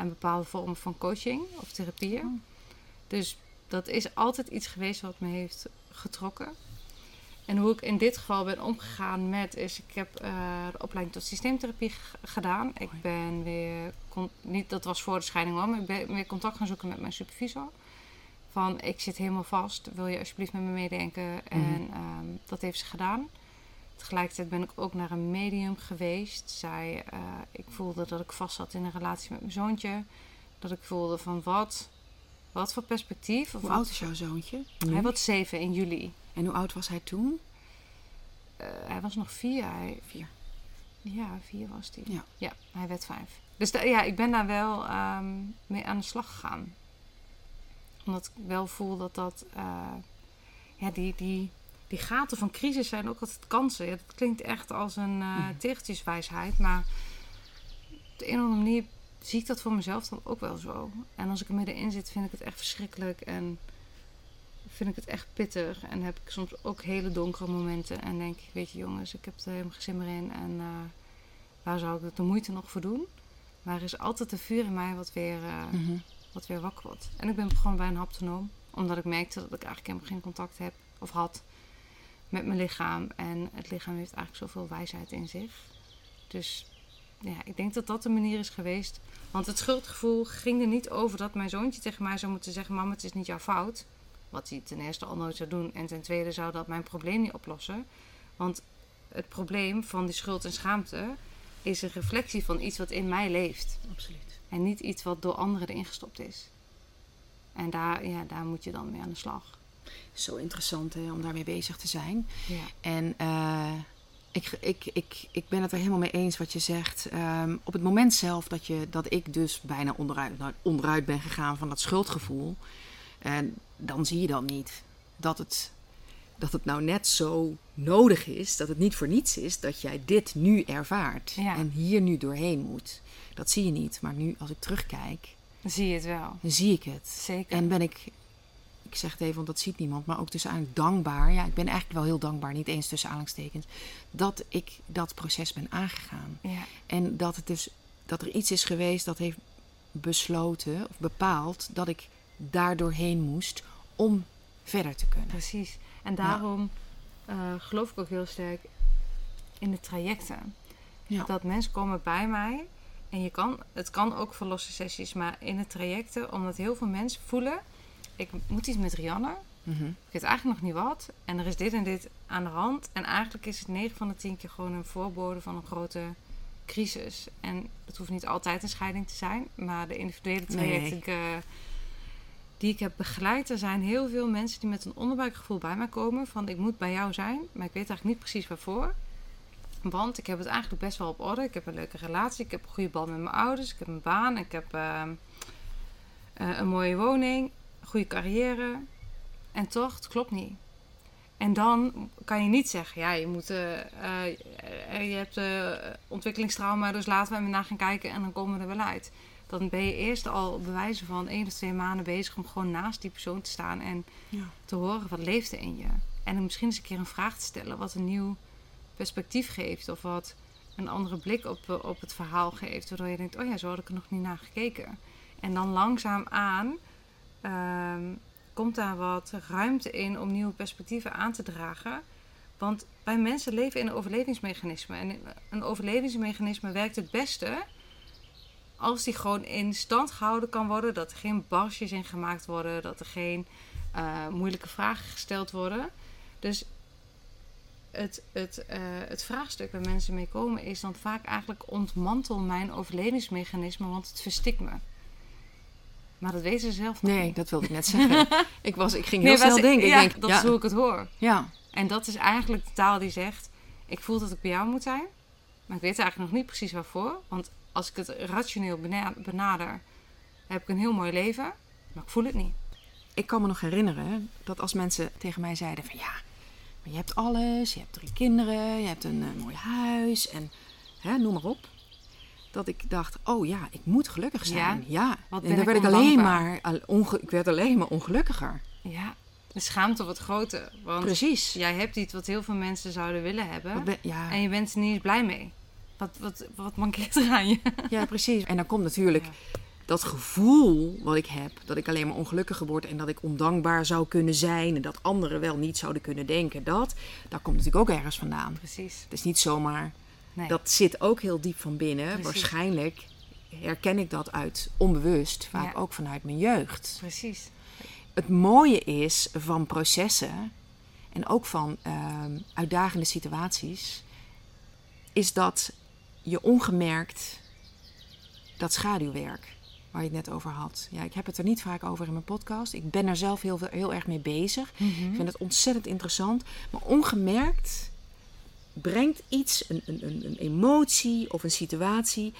aan bepaalde vormen van coaching of therapieën. Dus dat is altijd iets geweest wat me heeft getrokken. En hoe ik in dit geval ben omgegaan met is, ik heb eh, de opleiding tot systeemtherapie gedaan. Ik ben weer, niet dat was voor de scheiding hoor, maar ik ben weer contact gaan zoeken met mijn supervisor. Van, ik zit helemaal vast, wil je alsjeblieft met me meedenken? En ehm, dat heeft ze gedaan. Tegelijkertijd ben ik ook naar een medium geweest. Zij, eh, ik voelde dat ik vast zat in een relatie met mijn zoontje. Dat ik voelde van wat, wat voor perspectief. Of hoe wat- oud is jouw zoontje? Hij wordt zeven in juli. En hoe oud was hij toen? Eh, hij was nog vier. Hij, Vier. ja, vier was hij. Ja. ja, hij werd vijf. Dus ja, ik ben daar wel ehm, mee aan de slag gegaan. Omdat ik wel voel dat dat... eh, ja, die, die, die gaten van crisis zijn ook altijd kansen. Ja, dat klinkt echt als een tegeltjeswijsheid. Maar op de een of andere manier zie ik dat voor mezelf dan ook wel zo. En als ik er middenin zit, vind ik het echt verschrikkelijk. En vind ik het echt pittig. En heb ik soms ook hele donkere momenten. En denk ik, weet je jongens, ik heb er helemaal geen zin meer in. En eh, waar zou ik de moeite nog voor doen? Maar er is altijd een vuur in mij wat weer, Mhm. wat weer wakker wordt. En ik ben gewoon bij een haptonoom. Omdat ik merkte dat ik eigenlijk helemaal geen contact heb of had met mijn lichaam. En het lichaam heeft eigenlijk zoveel wijsheid in zich. Dus ja, ik denk dat dat de manier is geweest. Want het schuldgevoel ging er niet over dat mijn zoontje tegen mij zou moeten zeggen: Mam, het is niet jouw fout. Wat hij ten eerste al nooit zou doen. En ten tweede zou dat mijn probleem niet oplossen. Want het probleem van die schuld en schaamte is een reflectie van iets wat in mij leeft. Absoluut. En niet iets wat door anderen erin gestopt is. En daar, ja, daar moet je dan mee aan de slag. Zo interessant hè, om daarmee bezig te zijn. Ja. En eh, ik, ik, ik, ik ben het er helemaal mee eens wat je zegt. Ehm, op het moment zelf dat, je, dat ik dus bijna onderuit, nou, onderuit ben gegaan van dat schuldgevoel. En dan zie je dan niet dat het, dat het nou net zo nodig is. Dat het niet voor niets is dat jij dit nu ervaart. Ja. En hier nu doorheen moet. Dat zie je niet. Maar nu als ik terugkijk, Dan zie je het wel. dan zie ik het. Zeker. En ben ik, ik zeg het even, want dat ziet niemand, maar ook tussen eigenlijk dankbaar. Ja, ik ben eigenlijk wel heel dankbaar, niet eens tussen aanhalingstekens, dat ik dat proces ben aangegaan. Ja. En dat het dus, dat er iets is geweest dat heeft besloten of bepaald dat ik daar doorheen moest om verder te kunnen. Precies. En daarom eh, geloof ik ook heel sterk in de trajecten. Ja. Dat mensen komen bij mij. En je kan, het kan ook voor losse sessies, maar in de trajecten, omdat heel veel mensen voelen: ik moet iets met Rianne. Mhm. Ik weet eigenlijk nog niet wat. En er is dit en dit aan de hand. En eigenlijk is het 9 van de 10 keer gewoon een voorbode van een grote crisis. En het hoeft niet altijd een scheiding te zijn. Maar de individuele trajecten, eh, die ik heb begeleid. Er zijn heel veel mensen die met een onderbuikgevoel bij mij komen. Van ik moet bij jou zijn, maar ik weet eigenlijk niet precies waarvoor. Want ik heb het eigenlijk best wel op orde. Ik heb een leuke relatie. Ik heb een goede band met mijn ouders. Ik heb een baan. Ik heb uh, uh, een mooie woning. Goede carrière. En toch, het klopt niet. En dan kan je niet zeggen, ja, je, moet, uh, je hebt ontwikkelingstrauma, dus laten we hem naar gaan kijken en dan komen we er wel uit. Dan ben je eerst al bewijzen van één of twee maanden bezig om gewoon naast die persoon te staan en ja. te horen wat leeft er in je. En dan misschien eens een keer een vraag te stellen, wat een nieuw perspectief geeft of wat een andere blik op, op het verhaal geeft. Waardoor je denkt, oh ja, zo had ik er nog niet naar gekeken. En dan langzaam aan uh, komt daar wat ruimte in om nieuwe perspectieven aan te dragen. Want wij mensen leven in een overlevingsmechanisme. En een overlevingsmechanisme werkt het beste als die gewoon in stand gehouden kan worden. Dat er geen barsjes in gemaakt worden. Dat er geen uh, moeilijke vragen gesteld worden. Dus het, het, uh, het vraagstuk waar mensen mee komen is dan vaak eigenlijk ontmantel mijn overlevingsmechanisme, want het verstikt me. Maar dat weten ze zelf Nee, niet. dat wilde ik net zeggen. ik, was, ik ging heel nee, snel denken. Ja, ik denk, dat is hoe ik het hoor. Ja. En dat is eigenlijk de taal die zegt... ik voel dat ik bij jou moet zijn... maar ik weet eigenlijk nog niet precies waarvoor. Want als ik het rationeel benader... heb ik een heel mooi leven... maar ik voel het niet. Ik kan me nog herinneren dat als mensen tegen mij zeiden van... ja, maar je hebt alles, je hebt drie kinderen... je hebt een uh, mooi huis en hè, noem maar op dat ik dacht, oh ja, ik moet gelukkig zijn. Ja. Wat en dan werd ik alleen maar, onge- ik werd alleen maar ongelukkiger. Ja. De schaamte wordt groter. Want Precies. jij hebt iets wat heel veel mensen zouden willen hebben. Ben, ja. En je bent er niet eens blij mee. Wat, wat, wat mankeert er aan je? Ja, precies. En dan komt natuurlijk ja. dat gevoel wat ik heb, dat ik alleen maar ongelukkiger word en dat ik ondankbaar zou kunnen zijn en dat anderen wel niet zouden kunnen denken. Dat, daar komt natuurlijk ook ergens vandaan. Precies. Het is niet zomaar Nee. Dat zit ook heel diep van binnen. Precies. Waarschijnlijk herken ik dat uit onbewust, vaak ja. ook vanuit mijn jeugd. Precies. Het mooie is van processen en ook van uh, uitdagende situaties, is dat je ongemerkt dat schaduwwerk waar je het net over had. Ja, ik heb het er niet vaak over in mijn podcast. Ik ben er zelf heel, heel erg mee bezig. Mm -hmm. Ik vind het ontzettend interessant. Maar ongemerkt brengt iets, een, een, een emotie of een situatie,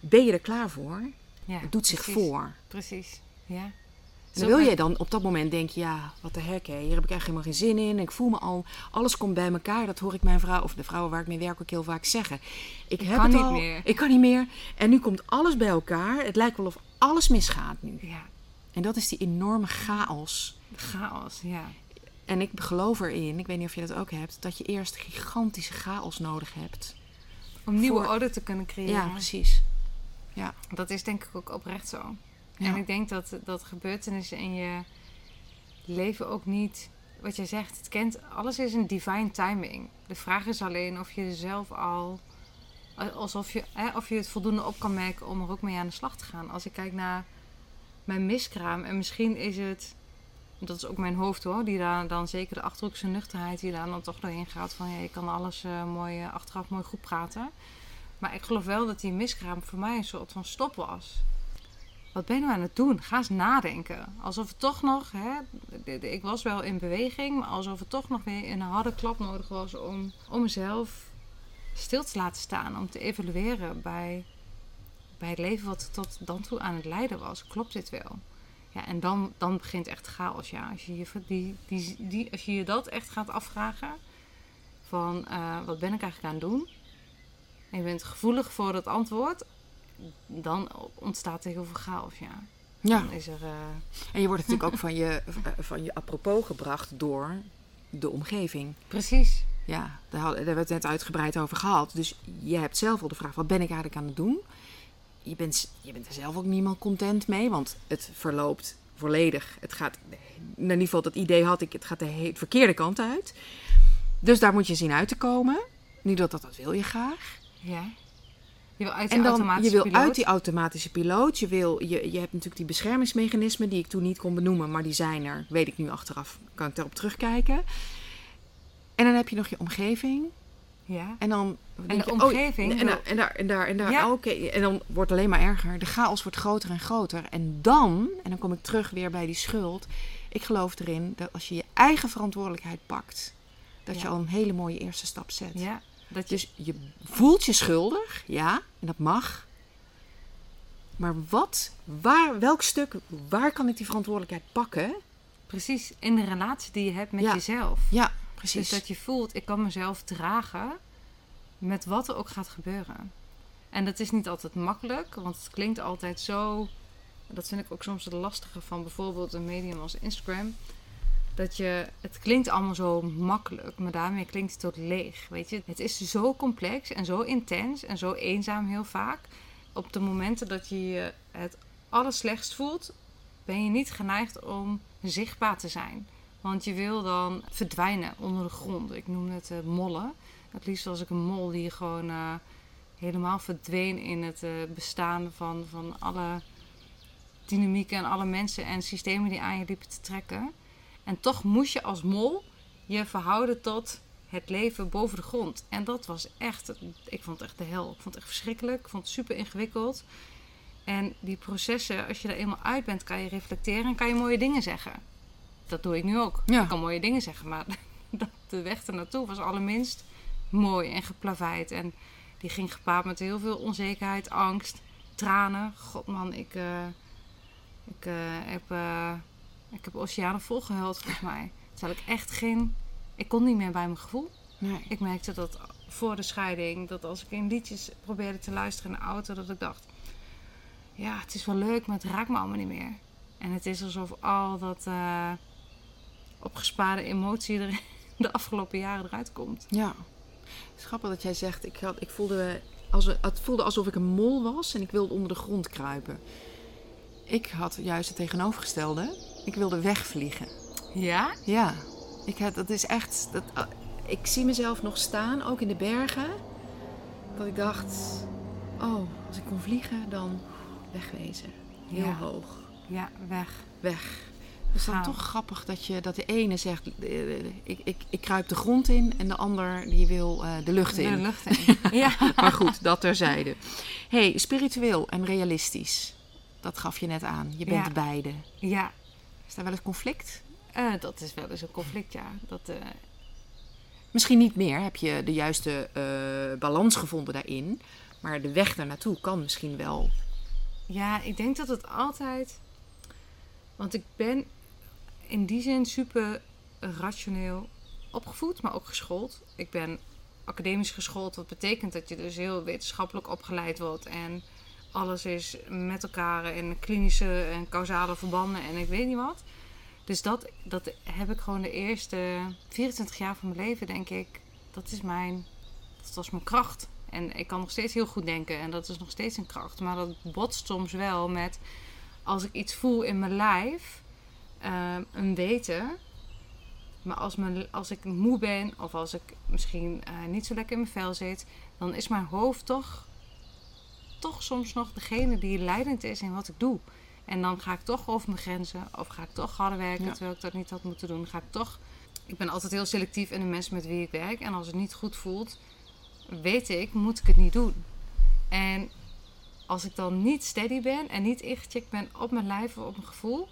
ben je er klaar voor? Ja, het doet zich voor. Precies, ja. En wil je dan op dat moment denken, ja, wat de hek, hè, hier heb ik echt helemaal geen zin in. Ik voel me al, alles komt bij elkaar. Dat hoor ik mijn vrouw, of de vrouwen waar ik mee werk ook heel vaak zeggen. Ik, ik heb kan het niet al, meer. ik kan niet meer. En nu komt alles bij elkaar. Het lijkt wel of alles misgaat nu. Ja. En dat is die enorme chaos. Chaos, ja. En ik geloof erin, ik weet niet of je dat ook hebt, dat je eerst gigantische chaos nodig hebt. Om nieuwe voor... orde te kunnen creëren. Ja, precies. Ja. Dat is denk ik ook oprecht zo. Ja. En ik denk dat, dat gebeurtenissen in je leven ook niet, wat jij zegt, het kent, alles is een divine timing. De vraag is alleen of je zelf al, alsof je, hè, of je het voldoende op kan merken om er ook mee aan de slag te gaan. Als ik kijk naar mijn miskraam en misschien is het dat is ook mijn hoofd hoor, die daar dan zeker de achterhoekse nuchterheid die daar dan toch doorheen gaat. Van ja, je kan alles uh, mooi uh, achteraf mooi goed praten. Maar ik geloof wel dat die miskraam voor mij een soort van stop was. Wat ben je nou aan het doen? Ga eens nadenken. Alsof het toch nog, hè, ik was wel in beweging, maar alsof het toch nog weer een harde klap nodig was om, om mezelf stil te laten staan. Om te evalueren bij, bij het leven wat tot dan toe aan het leiden was. Klopt dit wel? Ja, en dan, dan begint echt chaos. Ja. Als, je je, die, die, die, als je je dat echt gaat afvragen: van uh, wat ben ik eigenlijk aan het doen? En je bent gevoelig voor dat antwoord, dan ontstaat er heel veel chaos. Ja. Ja. Dan is er, uh... En je wordt natuurlijk ook van je, van je apropos gebracht door de omgeving. Precies. Ja, daar, hadden, daar hebben we het net uitgebreid over gehad. Dus je hebt zelf al de vraag: wat ben ik eigenlijk aan het doen? Je bent, je bent er zelf ook niemand content mee, want het verloopt volledig. Het gaat, in ieder geval dat idee had ik, het gaat de he- verkeerde kant uit. Dus daar moet je zien uit te komen. Nu dat, dat, dat wil je graag. Ja. Je wil uit die en dan, automatische je wil piloot. uit die automatische piloot. Je, wil, je, je hebt natuurlijk die beschermingsmechanismen die ik toen niet kon benoemen, maar die zijn er. Weet ik nu achteraf, kan ik daarop terugkijken. En dan heb je nog je omgeving. Ja. En Dan En de oh, omgeving en, en daar en daar en daar. Ja. oh, Oké, en dan wordt het alleen maar erger. De chaos wordt groter en groter. En dan, en dan kom ik terug weer bij die schuld. Ik geloof erin dat als je je eigen verantwoordelijkheid pakt, dat je al een hele mooie eerste stap zet. Ja, dat je, Dus je voelt je schuldig, ja, en dat mag. Maar wat, waar, welk stuk, waar kan ik die verantwoordelijkheid pakken? precies in de relatie die je hebt met Ja. jezelf. Ja, precies. Dus dat je voelt, ik kan mezelf dragen met wat er ook gaat gebeuren. En dat is niet altijd makkelijk, want het klinkt altijd zo. Dat vind ik ook soms het lastige van bijvoorbeeld een medium als Instagram. Dat je, het klinkt allemaal zo makkelijk, maar daarmee klinkt het ook leeg. Weet je, het is zo complex en zo intens en zo eenzaam heel vaak. Op de momenten dat je het allerslechtst voelt, ben je niet geneigd om zichtbaar te zijn. Want je wil dan verdwijnen onder de grond. Ik noem het eh, mollen. Het liefst was ik een mol die gewoon eh, helemaal verdween in het eh, bestaan van, van alle dynamieken en alle mensen en systemen die aan je liepen te trekken. En toch moest je als mol je verhouden tot het leven boven de grond. En dat was echt, ik vond het echt de hel. Ik vond het echt verschrikkelijk. Ik vond het super ingewikkeld. En die processen, als je er eenmaal uit bent, kan je reflecteren en kan je mooie dingen zeggen. Dat doe ik nu ook. Ja. Ik kan mooie dingen zeggen, maar de weg ernaartoe was allerminst mooi en geplaveid. En die ging gepaard met heel veel onzekerheid, angst, tranen. God man, ik, eh, ik, eh, heb, eh, ik heb oceanen vol gehuild volgens mij. Terwijl ik echt geen... Ik kon niet meer bij mijn gevoel. nee. Ik merkte dat voor de scheiding, dat als ik in liedjes probeerde te luisteren in de auto, dat ik dacht: ja, het is wel leuk, maar het raakt me allemaal niet meer. En het is alsof al dat opgespaarde emotie er de afgelopen jaren eruit komt. Ja. Het is grappig dat jij zegt, ik, had, ik voelde, als, het voelde alsof ik een mol was en ik wilde onder de grond kruipen. Ik had juist het tegenovergestelde. Ik wilde wegvliegen. Ja? Ja, ik had, dat is echt. Dat, ah, ik zie mezelf nog staan, ook in de bergen. Dat ik dacht: oh, als ik kon vliegen, dan wegwezen. Heel Ja. hoog. Ja, weg. Weg. Het is dan Gaan. toch grappig dat, je, dat de ene zegt: eh, ik, ik, ik kruip de grond in, en de ander die wil eh, de lucht De in. lucht in. ja. Maar goed, dat terzijde. hey, spiritueel en realistisch. Dat gaf je net aan. Je bent Ja. beide. ja. Is daar wel eens conflict? Eh, dat is wel eens een conflict, ja. Dat, Misschien niet meer. Heb je de juiste balans gevonden daarin. Maar de weg daar naartoe kan misschien wel. Ja, ik denk dat het altijd. Want ik ben in die zin super rationeel opgevoed, maar ook geschoold. Ik ben academisch geschoold, wat betekent dat je dus heel wetenschappelijk opgeleid wordt. En alles is met elkaar in klinische en causale verbanden en ik weet niet wat. Dus dat, dat heb ik gewoon de eerste 24 jaar van mijn leven, denk ik. Dat is mijn, dat was mijn kracht. En ik kan nog steeds heel goed denken en dat is nog steeds een kracht. Maar dat botst soms wel met als ik iets voel in mijn lijf, ehm, een weten. Maar als, mijn, als ik moe ben of als ik misschien eh, niet zo lekker in mijn vel zit, dan is mijn hoofd toch, toch soms nog degene die leidend is in wat ik doe. En dan ga ik toch over mijn grenzen of ga ik toch harder werken Ja. terwijl ik dat niet had moeten doen. Ga ik toch. Ik ben altijd heel selectief in de mensen met wie ik werk. En als het niet goed voelt, weet ik, moet ik het niet doen. En als ik dan niet steady ben en niet ingecheckt ben op mijn lijf of op mijn gevoel,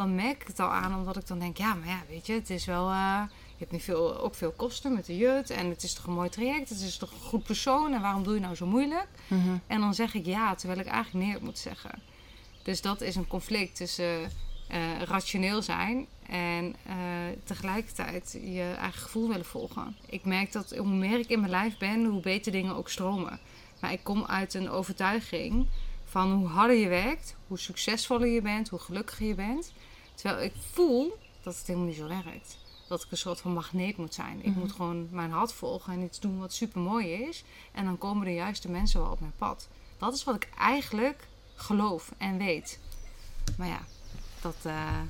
dan merk ik het al aan, omdat ik dan denk, ja, maar ja, weet je, het is wel, eh, je hebt nu veel, ook veel kosten met de jut en het is toch een mooi traject, het is toch een goed persoon en waarom doe je nou zo moeilijk? En dan zeg ik ja, terwijl ik eigenlijk nee moet zeggen. Dus dat is een conflict tussen eh, rationeel zijn en eh, tegelijkertijd je eigen gevoel willen volgen. Ik merk dat hoe meer ik in mijn lijf ben, hoe beter dingen ook stromen. Maar ik kom uit een overtuiging van hoe harder je werkt, hoe succesvoller je bent, hoe gelukkiger je bent. Terwijl ik voel dat het helemaal niet zo werkt. Dat ik een soort van magneet moet zijn. Ik moet gewoon mijn hart volgen en iets doen wat super mooi is. En dan komen de juiste mensen wel op mijn pad. Dat is wat ik eigenlijk geloof en weet. Maar ja, dat eh,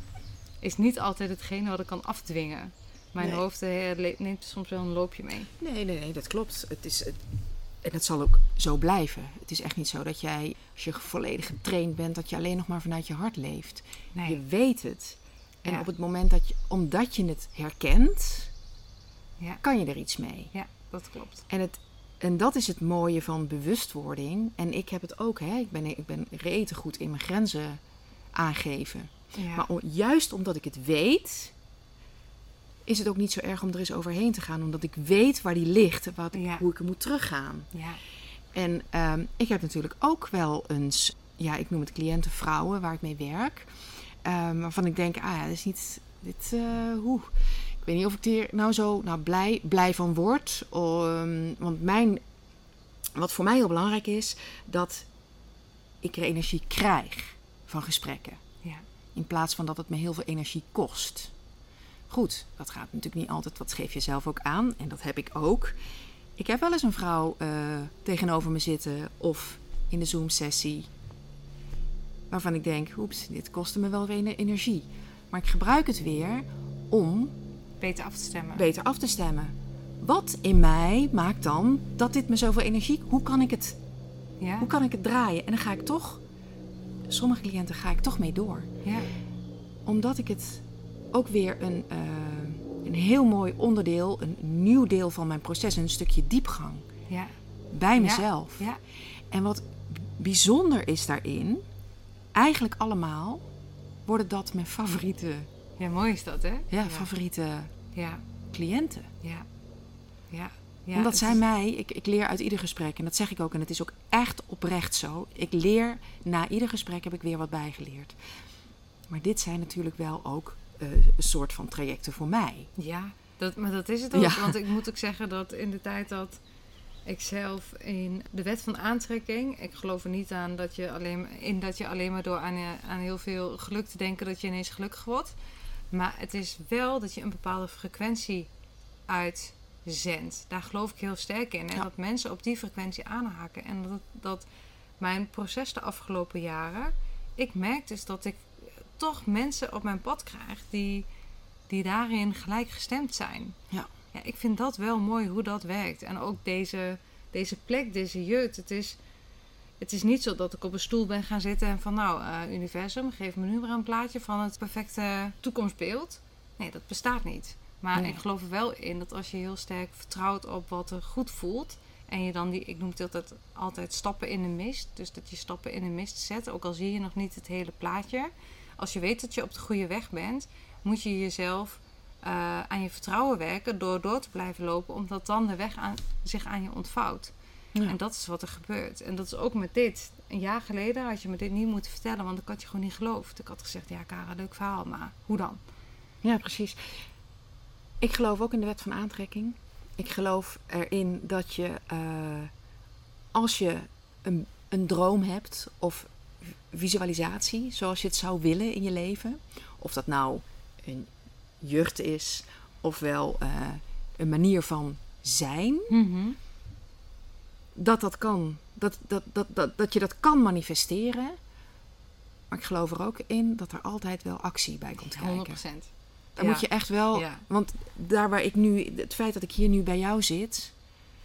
is niet altijd hetgene wat ik kan afdwingen. Mijn Nee. hoofd eh, neemt soms wel een loopje mee. Nee, nee, nee, dat klopt. Het is, het- en het zal ook zo blijven. Het is echt niet zo dat jij, als je volledig getraind bent, dat je alleen nog maar vanuit je hart leeft. Nee. Je weet het. En Ja. op het moment dat je, omdat je het herkent, Ja. kan je er iets mee. Ja, dat klopt. En het en dat is het mooie van bewustwording. En ik heb het ook, hè. Ik ben, ik ben rete goed in mijn grenzen aangeven. Ja. Maar juist omdat ik het weet, is het ook niet zo erg om er eens overheen te gaan. Omdat ik weet waar die ligt, en wat, hoe ik er moet teruggaan. ja. En ehm, ik heb natuurlijk ook wel eens, ja, ik noem het cliënten vrouwen waar ik mee werk. ehm, waarvan ik denk, ah ja, dat is niet, dit, eh, hoe. Ik weet niet of ik hier nou zo nou, blij, blij van word. Ehm, want mijn, wat voor mij heel belangrijk is, dat ik er energie krijg van gesprekken. Ja. In plaats van dat het me heel veel energie kost. Goed, dat gaat natuurlijk niet altijd. Dat geef je zelf ook aan. En dat heb ik ook. Ik heb wel eens een vrouw eh, tegenover me zitten of in de Zoom-sessie. Waarvan ik denk, oeps, dit kostte me wel weer energie. Maar ik gebruik het weer om Beter af te stemmen. beter af te stemmen. Wat in mij maakt dan dat dit me zoveel energie... Hoe kan ik het, ja. hoe kan ik het draaien? En dan ga ik toch... Sommige cliënten ga ik toch mee door ja. omdat ik het ook weer een, eh, een heel mooi onderdeel, een nieuw deel van mijn proces, een stukje diepgang Ja. bij mezelf. Ja. En wat bijzonder is daarin, eigenlijk allemaal worden dat mijn favoriete, Ja, mooi is dat, hè? ja, favoriete Ja. cliënten. Ja. Ja. ja Omdat zij is- mij, ik, ik leer uit ieder gesprek, en dat zeg ik ook, en het is ook echt oprecht zo. Ik leer, na ieder gesprek heb ik weer wat bijgeleerd. Maar dit zijn natuurlijk wel ook soort van trajecten voor mij. Ja, dat, maar dat is het ook. Ja. Want ik moet ook zeggen dat in de tijd dat ik zelf in de wet van aantrekking... Ik geloof er niet aan dat je alleen, in dat je alleen maar door aan, eh, aan heel veel geluk te denken... dat je ineens gelukkig wordt. Maar het is wel dat je een bepaalde frequentie uitzendt. Daar geloof ik heel sterk in. En Ja. dat mensen op die frequentie aanhaken. En dat, dat mijn proces de afgelopen jaren... Ik merk dus dat ik toch mensen op mijn pad krijg die die daarin gelijk gestemd zijn. Ja. ja. Ik vind dat wel mooi hoe dat werkt. En ook deze, deze plek, deze jeugd. Het is, het is niet zo dat ik op een stoel ben gaan zitten en van nou, eh, universum, geef me nu maar een plaatje van het perfecte toekomstbeeld. Nee, dat bestaat niet. Maar Nee. ik geloof er wel in dat als je heel sterk vertrouwt op wat er goed voelt. En je dan die, ik noem het altijd, altijd stappen in de mist. Dus dat je stappen in de mist zet, ook al zie je nog niet het hele plaatje. Als je weet dat je op de goede weg bent, moet je jezelf eh, aan je vertrouwen werken door door te blijven lopen, omdat dan de weg aan, zich aan je ontvouwt. Ja. En dat is wat er gebeurt. En dat is ook met dit. Een jaar geleden had je me dit niet moeten vertellen, want ik had je gewoon niet geloofd. Ik had gezegd, ja, Kara, leuk verhaal, maar hoe dan? Ja, precies. Ik geloof ook in de wet van aantrekking. Ik geloof erin dat je, eh, als je een, een droom hebt of visualisatie, zoals je het zou willen in je leven, of dat nou een jeugd is, ofwel eh een manier van zijn, dat dat kan. Dat, dat, dat, dat, dat je dat kan manifesteren. Maar ik geloof er ook in dat er altijd wel actie bij komt kijken. 100 procent. Dan Ja. moet je echt wel. Ja. Want daar waar ik nu. Het feit dat ik hier nu bij jou zit.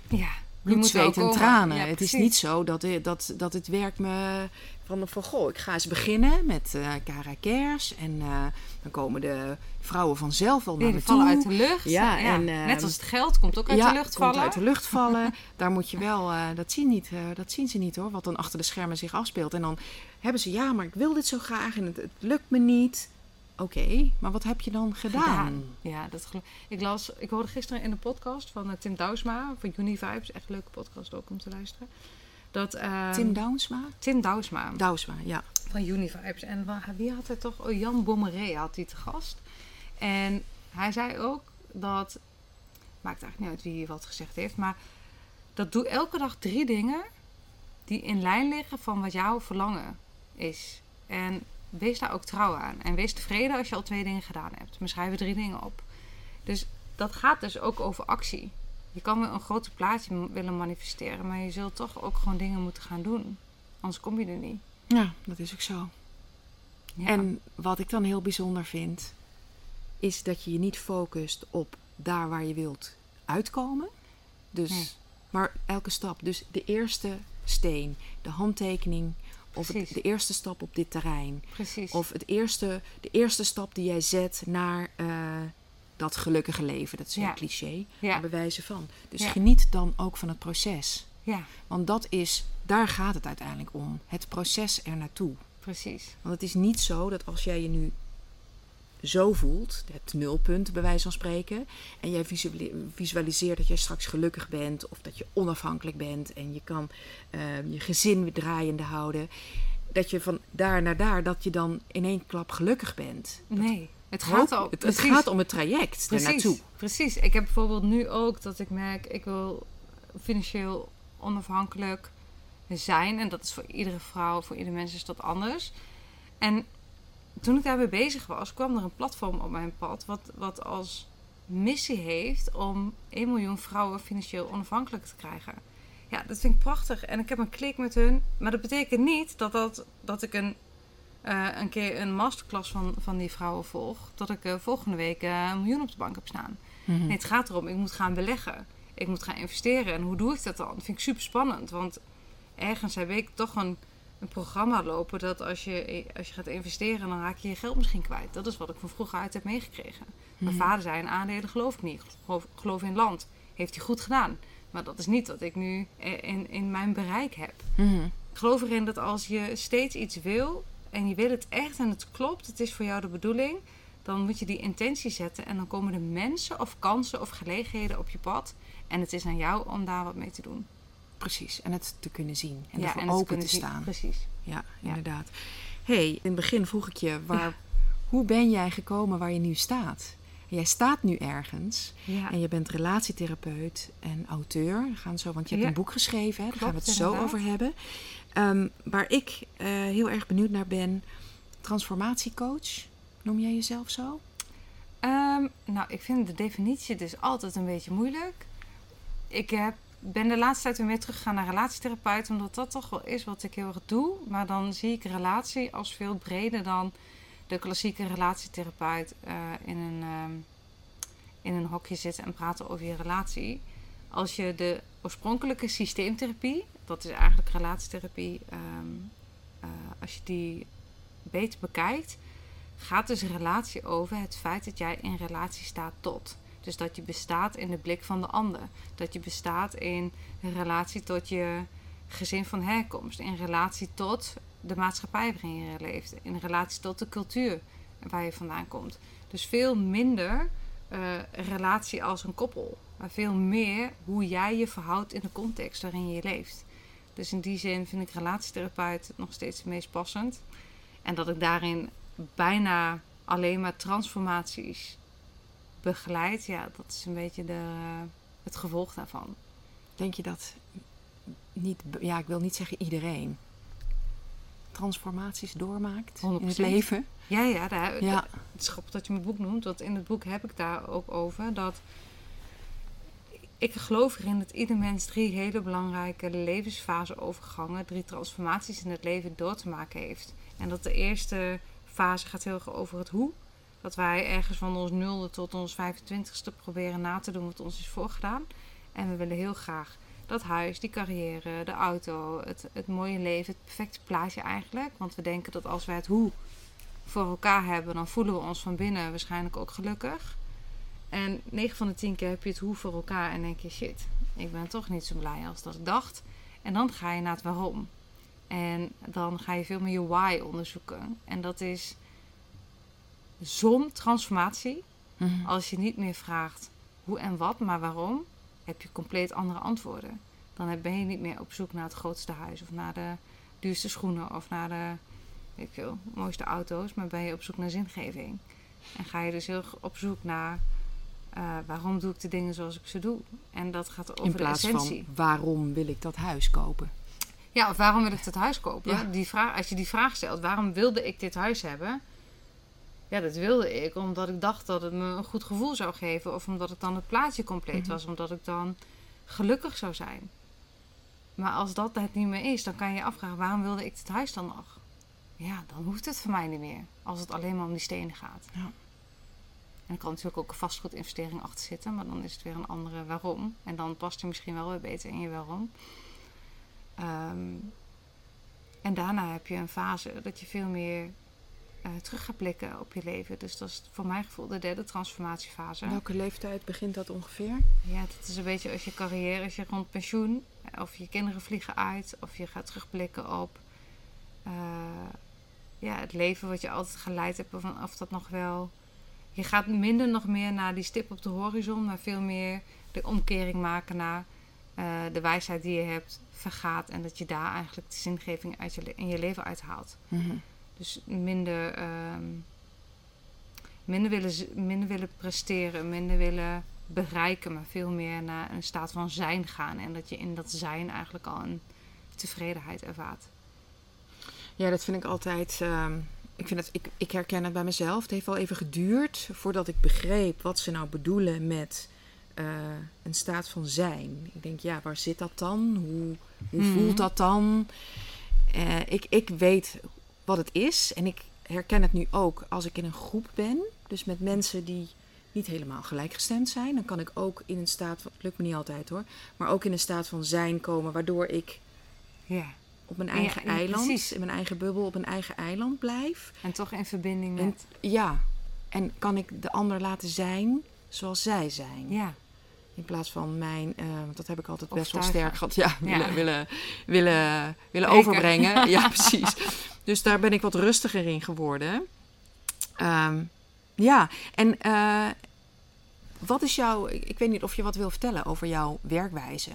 Ja. Bloed, zweet en tranen. Ja, het is niet zo dat, dat, dat het werk me. Van, van goh, ik ga eens beginnen met eh Cara Kers. En eh, dan komen de vrouwen vanzelf wel naar me die vallen toe. uit de lucht. Ja, en, Net als het geld komt ook uit ja, de lucht komt vallen. uit de lucht vallen. Daar moet je wel, eh, dat, zien niet, dat zien ze niet hoor, wat dan achter de schermen zich afspeelt. En dan hebben ze, ja, maar ik wil dit zo graag en het, het lukt me niet. Oké, maar wat heb je dan gedaan? gedaan. Ja, dat geloof ik. Las, ik hoorde gisteren in een podcast van eh, Tim Douwsma van Univibes, echt een leuke podcast ook om te luisteren. Dat, ehm, Tim Douwsma? Tim Douwsma Douwsma, ja. van Univibes. En wie had hij toch? Oh, Jan Bommeré had hij te gast. En hij zei ook dat, maakt eigenlijk niet uit wie hier wat gezegd heeft, maar dat doe elke dag drie dingen die in lijn liggen van wat jouw verlangen is. En wees daar ook trouw aan. En wees tevreden als je al twee dingen gedaan hebt. Maar schrijf er drie dingen op. Dus dat gaat dus ook over actie. Je kan wel een grote plaatje willen manifesteren, maar je zult toch ook gewoon dingen moeten gaan doen. Anders kom je er niet. Ja, dat is ook zo. Ja. En wat ik dan heel bijzonder vind, is dat je je niet focust op daar waar je wilt uitkomen. Dus, Nee. maar elke stap. Dus de eerste steen, de handtekening, of het- de eerste stap op dit terrein. Precies. Of het eerste, de eerste stap die jij zet naar, eh, dat gelukkige leven. Dat is heel Ja. cliché, Ja. maar bewijzen van. Dus Ja. geniet dan ook van het proces. Ja, Want dat is, daar gaat het uiteindelijk om. Het proces er naartoe. precies. Want het is niet zo dat als jij je nu zo voelt, het nulpunt bij wijze van spreken, en jij visuali- visualiseert dat jij straks gelukkig bent of dat je onafhankelijk bent en je kan eh, je gezin weer draaiende houden, dat je van daar naar daar, dat je dan in één klap gelukkig bent. Nee, het gaat al. het, gaat om het traject ernaartoe. precies. Ik heb bijvoorbeeld nu ook dat ik merk, ik wil financieel onafhankelijk zijn. En dat is voor iedere vrouw, voor ieder mens is dat anders. En toen ik daarmee bezig was, kwam er een platform op mijn pad wat, wat als missie heeft om 1 miljoen vrouwen financieel onafhankelijk te krijgen. Ja, dat vind ik prachtig. En ik heb een klik met hun. Maar dat betekent niet dat, dat, dat ik een, eh, een keer een masterclass van, van die vrouwen volg. Dat ik eh, volgende week eh, een miljoen op de bank heb staan. Mhm. Nee, het gaat erom, ik moet gaan beleggen. Ik moet gaan investeren. En hoe doe ik dat dan? Dat vind ik super spannend. Want ergens heb ik toch een, een programma lopen dat als je, als je gaat investeren, dan raak je je geld misschien kwijt. Dat is wat ik van vroeger uit heb meegekregen. Mijn Mhm. vader zei, in aandelen geloof ik niet. Geloof in land. Heeft hij goed gedaan. Maar dat is niet wat ik nu eh, in, in mijn bereik heb. Mhm. Ik geloof erin dat als je steeds iets wil en je wil het echt en het klopt, het is voor jou de bedoeling, dan moet je die intentie zetten en dan komen er mensen of kansen of gelegenheden op je pad. En het is aan jou om daar wat mee te doen. Precies, en het te kunnen zien en Ja, ervoor en open te zien. staan. Precies. Ja, inderdaad. hey, in het begin vroeg ik je, waar, hoe ben jij gekomen waar je nu staat? Jij staat nu ergens Ja. en je bent relatietherapeut en auteur. We gaan zo, want je hebt Ja. een boek geschreven, hè? daar gaan we het zo over hebben. Ehm, waar ik eh, heel erg benieuwd naar ben, transformatiecoach. Noem jij jezelf zo? Ehm, nou, ik vind de definitie dus altijd een beetje moeilijk. Ik heb, ben de laatste tijd weer meer teruggegaan naar relatietherapeut, omdat dat toch wel is wat ik heel erg doe. Maar dan zie ik relatie als veel breder dan de klassieke relatietherapeut eh, in, een, ehm, in een hokje zitten en praten over je relatie. Als je de oorspronkelijke systeemtherapie, dat is eigenlijk relatietherapie, ehm, eh, als je die beter bekijkt, gaat dus relatie over het feit dat jij in relatie staat tot. Dus dat je bestaat in de blik van de ander. Dat je bestaat in relatie tot je gezin van herkomst. In relatie tot de maatschappij waarin je leeft. In relatie tot de cultuur waar je vandaan komt. Dus veel minder eh, relatie als een koppel. Maar veel meer hoe jij je verhoudt in de context waarin je leeft. Dus in die zin vind ik relatietherapeut nog steeds het meest passend. En dat ik daarin bijna alleen maar transformaties begeleid. Ja, dat is een beetje de, het gevolg daarvan. Denk je dat niet, ja, ik wil niet zeggen iedereen, transformaties doormaakt in het 100%. leven? Ja, ja, daar, Ja. het is grappig dat je mijn boek noemt. Want in het boek heb ik daar ook over. Dat ik geloof erin dat ieder mens drie hele belangrijke levensfase-overgangen, drie transformaties in het leven door te maken heeft. En dat de eerste fase gaat heel erg over het hoe. Dat wij ergens van ons nulde tot ons 25ste proberen na te doen wat ons is voorgedaan. En we willen heel graag dat huis, die carrière, de auto, het, het mooie leven, het perfecte plaatje eigenlijk. Want we denken dat als wij het hoe voor elkaar hebben, dan voelen we ons van binnen waarschijnlijk ook gelukkig. En 9 van de 10 keer heb je het hoe voor elkaar en denk je shit, ik ben toch niet zo blij als dat ik dacht. En dan ga je naar het waarom. En dan ga je veel meer je why onderzoeken. En dat is zo'n transformatie. Mhm. Als je niet meer vraagt hoe en wat, maar waarom, heb je compleet andere antwoorden. Dan ben je niet meer op zoek naar het grootste huis of naar de duurste schoenen of naar de weet ik veel, mooiste auto's, maar ben je op zoek naar zingeving. En ga je dus heel op zoek naar eh, waarom doe ik de dingen zoals ik ze doe. En dat gaat over In de plaats essentie. van waarom wil ik dat huis kopen? Ja, of waarom wil ik dit huis kopen? Ja. Die vraag, als je die vraag stelt, waarom wilde ik dit huis hebben? Ja, dat wilde ik omdat ik dacht dat het me een goed gevoel zou geven. Of omdat het dan het plaatje compleet Mhm. was. Omdat ik dan gelukkig zou zijn. Maar als dat het niet meer is, dan kan je je afvragen, waarom wilde ik dit huis dan nog? Ja, dan hoeft het voor mij niet meer. Als het alleen maar om die stenen gaat. Ja. En er kan natuurlijk ook een vastgoedinvestering achter zitten. Maar dan is het weer een andere waarom. En dan past er misschien wel weer beter in je waarom. Ehm, en daarna heb je een fase dat je veel meer eh, terug gaat blikken op je leven. Dus dat is voor mijn gevoel de derde transformatiefase. Welke leeftijd begint dat ongeveer? Ja, dat is een beetje als je carrière, als je rond pensioen, of je kinderen vliegen uit, of je gaat terugblikken op eh, ja, het leven wat je altijd geleid hebt, of, of dat nog wel. Je gaat minder nog meer naar die stip op de horizon, maar veel meer de omkering maken naar eh, de wijsheid die je hebt vergaat en dat je daar eigenlijk de zingeving uit je, in je leven uithaalt. Mhm. Dus minder, ehm, minder, willen, minder willen presteren, minder willen bereiken, maar veel meer naar een staat van zijn gaan. En dat je in dat zijn eigenlijk al een tevredenheid ervaart. Ja, dat vind ik altijd. ehm, ik, vind het, ik, ik herken het bij mezelf. Het heeft wel even geduurd voordat ik begreep wat ze nou bedoelen met eh, een staat van zijn. Ik denk, ja, waar zit dat dan? Hoe, hoe Mhm. voelt dat dan? Eh, ik, ik weet wat het is en ik herken het nu ook als ik in een groep ben. Dus met mensen die niet helemaal gelijkgestemd zijn. Dan kan ik ook in een staat van, het lukt me niet altijd hoor, maar ook in een staat van zijn komen, waardoor ik Ja. op mijn eigen ja, eiland, precies. in mijn eigen bubbel, op een eigen eiland blijf. En toch in verbinding En, met. ja, en kan ik de ander laten zijn zoals zij zijn. Ja, In plaats van mijn, want dat heb ik altijd best wel sterk gehad. Ja, willen, willen, willen, willen overbrengen. Ja, precies. Dus daar ben ik wat rustiger in geworden. Ehm, ja, en eh, wat is jouw, ik weet niet of je wat wil vertellen over jouw werkwijze.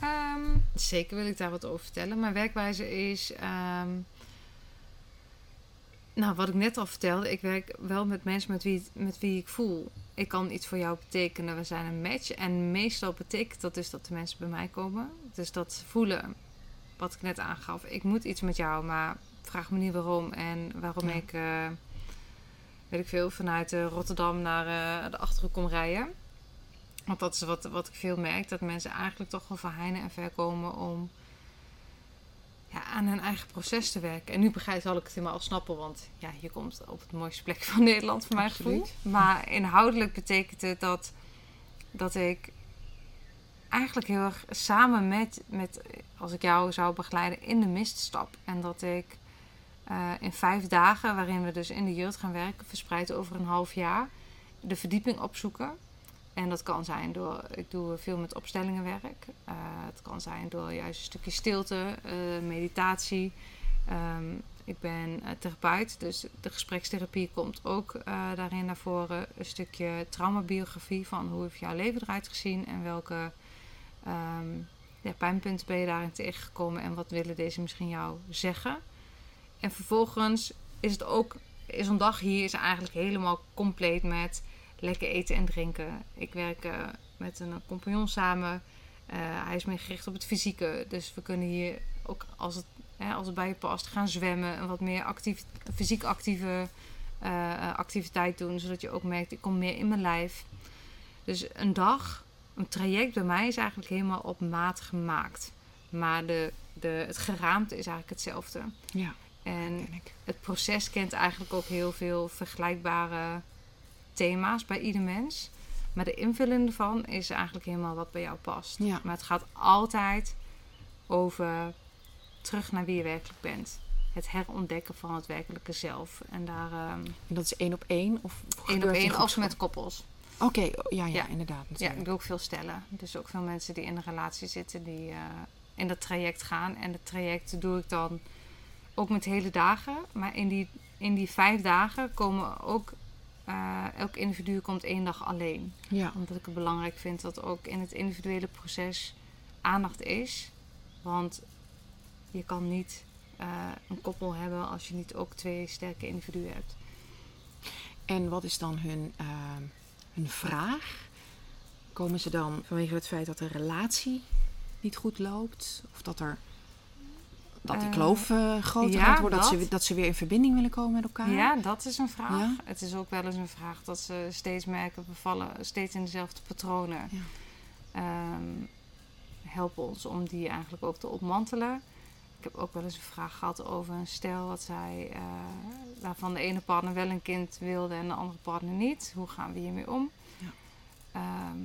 Ehm, zeker wil ik daar wat over vertellen. Mijn werkwijze is. ehm, nou, wat ik net al vertelde, ik werk wel met mensen met wie, met wie ik voel. Ik kan iets voor jou betekenen, we zijn een match. En meestal betekent dat dus dat de mensen bij mij komen. Dus dat voelen, wat ik net aangaf, ik moet iets met jou, maar vraag me niet waarom. En waarom Ja. ik, eh, weet ik veel, vanuit eh, Rotterdam naar eh, de Achterhoek kom rijden. Want dat is wat, wat ik veel merk, dat mensen eigenlijk toch wel van heine en ver komen om ja, aan hun eigen proces te werken. En nu begrijp zal ik het helemaal snappen, want ja, je komt op het mooiste plekje van Nederland, voor mijn gevoel. Maar inhoudelijk betekent het dat, dat ik eigenlijk heel erg samen met, met, als ik jou zou begeleiden, in de mist stap. En dat ik eh, in vijf dagen, waarin we dus in de jeugd gaan werken, verspreid over een half jaar, de verdieping opzoeken. En dat kan zijn door, ik doe veel met opstellingenwerk. Eh, het kan zijn door juist een stukje stilte, eh, meditatie. Ehm, ik ben therapeut, dus de gesprekstherapie komt ook daarin naar voren. Een stukje traumabiografie van hoe heeft jouw leven eruit gezien en welke ehm, pijnpunten ben je daarin tegengekomen en wat willen deze misschien jou zeggen. En vervolgens is het ook, is een dag hier is eigenlijk helemaal compleet met lekker eten en drinken. Ik werk eh, met een compagnon samen. Eh, hij is meer gericht op het fysieke. Dus we kunnen hier ook als het, hè, als het bij je past gaan zwemmen. En wat meer actief, fysiek actieve eh, activiteit doen. Zodat je ook merkt, ik kom meer in mijn lijf. Dus een dag, een traject bij mij is eigenlijk helemaal op maat gemaakt. Maar de, de, het geraamte is eigenlijk hetzelfde. Ja, En het proces kent eigenlijk ook heel veel vergelijkbare thema's bij ieder mens. Maar de invulling ervan is eigenlijk helemaal wat bij jou past. Ja. Maar het gaat altijd over terug naar wie je werkelijk bent. Het herontdekken van het werkelijke zelf. En daar ehm En dat is één op één? Of één op één groeps- met koppels. Oké, oh, ja, ja, Ja. inderdaad. Ja, ik doe ook veel stellen. Dus ook veel mensen die in een relatie zitten, die eh, in dat traject gaan. En dat traject doe ik dan ook met hele dagen. Maar in die, in die vijf dagen komen ook, eh, elk individu komt één dag alleen. ja. Omdat ik het belangrijk vind dat ook in het individuele proces aandacht is. Want je kan niet eh, een koppel hebben als je niet ook twee sterke individuen hebt. En wat is dan hun, ehm, hun vraag? Komen ze dan vanwege het feit dat de relatie niet goed loopt? Of dat, er, dat die Eh, kloof eh, groter ja, gaat worden? Dat, dat. ze, dat ze weer in verbinding willen komen met elkaar? Ja, dat is een vraag. Ja? Het is ook wel eens een vraag dat ze steeds merken, we vallen steeds in dezelfde patronen. Ja. Ehm, helpen ons om die eigenlijk ook te ontmantelen. Ik heb ook wel eens een vraag gehad over een stel wat zij, eh, waarvan de ene partner wel een kind wilde en de andere partner niet. Hoe gaan we hiermee om? Ja. Ehm,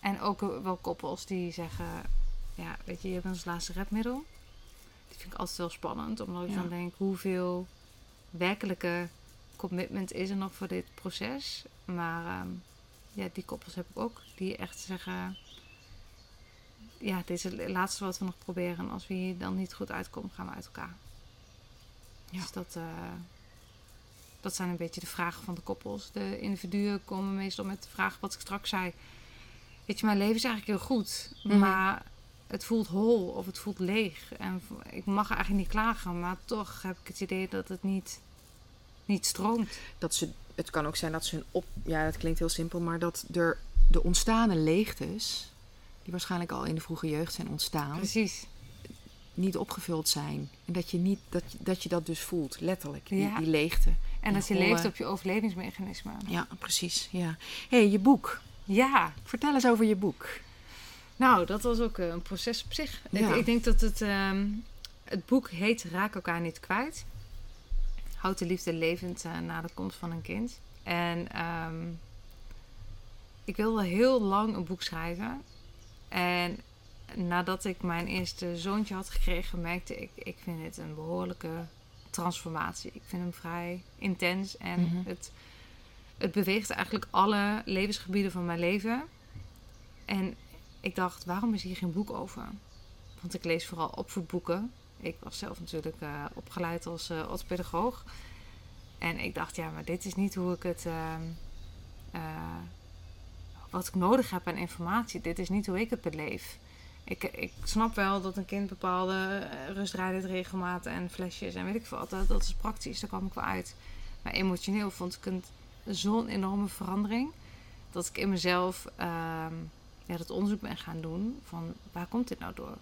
en ook wel koppels die zeggen, ja, weet je, je hebt ons laatste redmiddel. Die vind ik altijd wel spannend, omdat ik Ja. dan denk, hoeveel werkelijke commitment is er nog voor dit proces. Maar ehm, ja, die koppels heb ik ook. Die echt zeggen... Ja, dit is het laatste wat we nog proberen. En als we hier dan niet goed uitkomen, gaan we uit elkaar. Ja. Dus dat, eh, dat zijn een beetje de vragen van de koppels. De individuen komen meestal met de vraag wat ik straks zei. Weet je, mijn leven is eigenlijk heel goed. Mhm. Maar het voelt hol of het voelt leeg. En ik mag eigenlijk niet klagen. Maar toch heb ik het idee dat het niet, niet stroomt. Dat ze, het kan ook zijn dat ze hun op... Ja, dat klinkt heel simpel, maar dat er de ontstane leegtes... die waarschijnlijk al in de vroege jeugd zijn ontstaan... Precies. niet opgevuld zijn. En dat je, niet, dat, dat, je dat dus voelt, letterlijk, die, Ja. die leegte. En dat je holle- leeft op je overlevingsmechanisme. Ja, precies. Ja. hey, je boek. Ja, Vertel eens over je boek. Nou, dat was ook eh, een proces op zich. Ik, Ja. ik denk dat het, ehm, het boek heet Raak elkaar niet kwijt. Houd de liefde levend eh, na de komst van een kind. En ehm, ik wilde heel lang een boek schrijven. En nadat ik mijn eerste zoontje had gekregen, merkte ik, ik vind dit een behoorlijke transformatie. Ik vind hem vrij intens en Mhm. het, het beweegt eigenlijk alle levensgebieden van mijn leven. En ik dacht, waarom is hier geen boek over? Want ik lees vooral opvoedboeken. Ik was zelf natuurlijk eh, opgeleid als eh orthopedagoog. En ik dacht, ja, maar dit is niet hoe ik het... ehm, eh, wat ik nodig heb aan informatie. Dit is niet hoe ik het beleef. Ik, ik snap wel dat een kind bepaalde rustrijden regelmaat en flesjes en weet ik veel. Dat, dat is praktisch, daar kwam ik wel uit. Maar emotioneel vond ik het zo'n enorme verandering. Dat ik in mezelf ehm, ja, dat onderzoek ben gaan doen van waar komt dit nou door?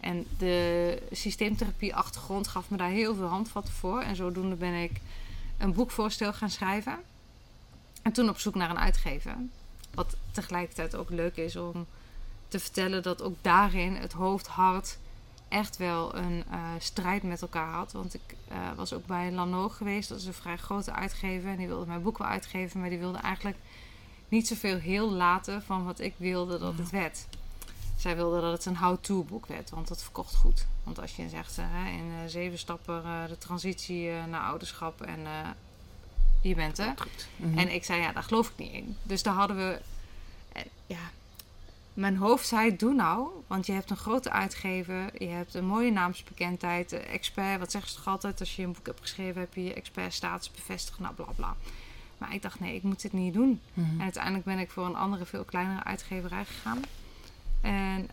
En de systeemtherapie achtergrond gaf me daar heel veel handvatten voor. En zodoende ben ik een boekvoorstel gaan schrijven. En toen op zoek naar een uitgever. Wat tegelijkertijd ook leuk is om te vertellen dat ook daarin het hoofd, hart echt wel een eh, strijd met elkaar had. Want ik eh, was ook bij Lano geweest. Dat is een vrij grote uitgever. En die wilde mijn boek wel uitgeven. Maar die wilde eigenlijk niet zoveel heel laten van wat ik wilde dat het werd. Zij wilde dat het een how-to boek werd. Want dat verkocht goed. Want als je zegt eh, hè, in eh, zeven stappen eh, de transitie naar ouderschap en je bent er. Mhm. En ik zei, ja, daar geloof ik niet in. Dus daar hadden we... ja, mijn hoofd zei, doe nou. Want je hebt een grote uitgever. Je hebt een mooie naamsbekendheid. expert, wat zeggen ze toch altijd? Als je een boek hebt geschreven, heb je je expert status bevestigd. Nou, bla bla. Maar ik dacht, nee, ik moet dit niet doen. Mhm. En uiteindelijk ben ik voor een andere, veel kleinere uitgeverij gegaan. En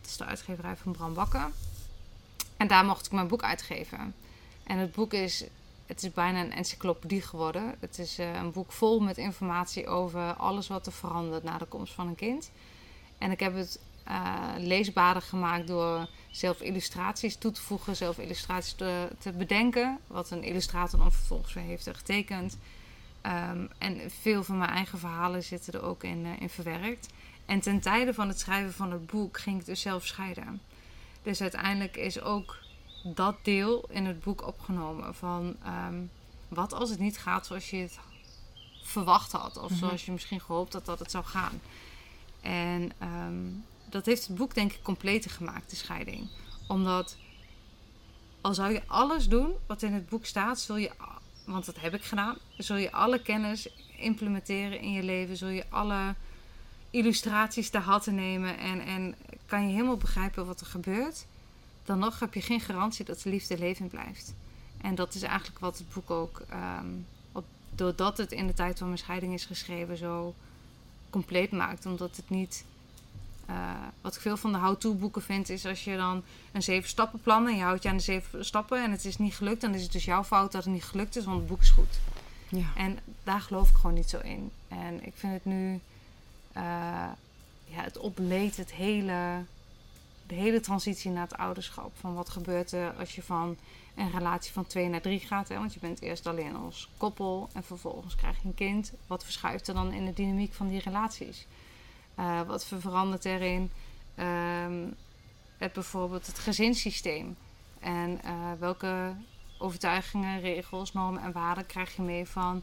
dat is de uitgeverij van Bram Bakker. En daar mocht ik mijn boek uitgeven. En het boek is, het is bijna een encyclopedie geworden. Het is eh, een boek vol met informatie over alles wat er verandert na de komst van een kind. En ik heb het eh, leesbaarder gemaakt door zelf illustraties toe te voegen, zelf illustraties te, te bedenken. Wat een illustrator dan vervolgens weer heeft getekend. Ehm, en veel van mijn eigen verhalen zitten er ook in, eh, in verwerkt. En ten tijde van het schrijven van het boek ging ik dus zelf scheiden. Dus uiteindelijk is ook dat deel in het boek opgenomen. Van ehm, wat als het niet gaat zoals je het verwacht had. Of Mhm. zoals je misschien gehoopt had dat het zou gaan. En ehm, dat heeft het boek denk ik completer gemaakt, de scheiding. Omdat al zou je alles doen wat in het boek staat, zul je, want dat heb ik gedaan, zul je alle kennis implementeren in je leven, zul je alle illustraties te hatten nemen en, en kan je helemaal begrijpen wat er gebeurt, dan nog heb je geen garantie dat de liefde levend blijft. En dat is eigenlijk wat het boek ook, ehm, doordat het in de tijd van mijn scheiding is geschreven, zo compleet maakt. Omdat het niet. Eh, wat ik veel van de how-to boeken vind, is als je dan een zeven stappen plan en je houdt je aan de zeven stappen en het is niet gelukt, dan is het dus jouw fout dat het niet gelukt is, want het boek is goed. Ja. En daar geloof ik gewoon niet zo in. En ik vind het nu. eh, ja, het ontleedt het hele. De hele transitie naar het ouderschap. Van wat gebeurt er als je van een relatie van twee naar drie gaat. Hè? Want je bent eerst alleen als koppel en vervolgens krijg je een kind. Wat verschuift er dan in de dynamiek van die relaties? Eh, wat verandert erin? Ehm, het bijvoorbeeld het gezinssysteem. En eh, welke overtuigingen, regels, normen en waarden krijg je mee van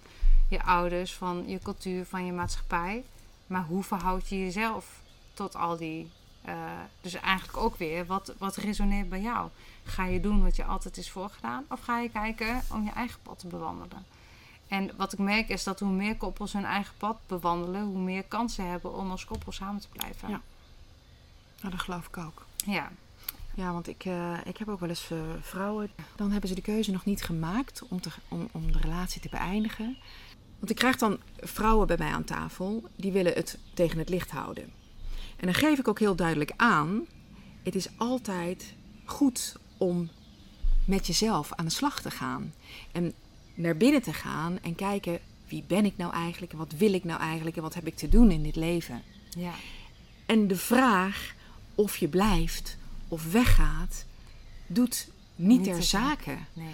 je ouders, van je cultuur, van je maatschappij. Maar hoe verhoud je jezelf tot al die Eh, dus eigenlijk ook weer, wat, wat resoneert bij jou? Ga je doen wat je altijd is voorgedaan? Of ga je kijken om je eigen pad te bewandelen? En wat ik merk is dat hoe meer koppels hun eigen pad bewandelen, hoe meer kansen hebben om als koppel samen te blijven. Ja. Nou, dat geloof ik ook. Ja. Ja, want ik, eh, ik heb ook wel eens eh, vrouwen, dan hebben ze de keuze nog niet gemaakt om, te, om, om de relatie te beëindigen. Want ik krijg dan vrouwen bij mij aan tafel, die willen het tegen het licht houden. En dan geef ik ook heel duidelijk aan, het is altijd goed om met jezelf aan de slag te gaan. En naar binnen te gaan en kijken, wie ben ik nou eigenlijk en wat wil ik nou eigenlijk en wat heb ik te doen in dit leven. ja. En de vraag of je blijft of weggaat, doet niet, Niet ter zake. Nee.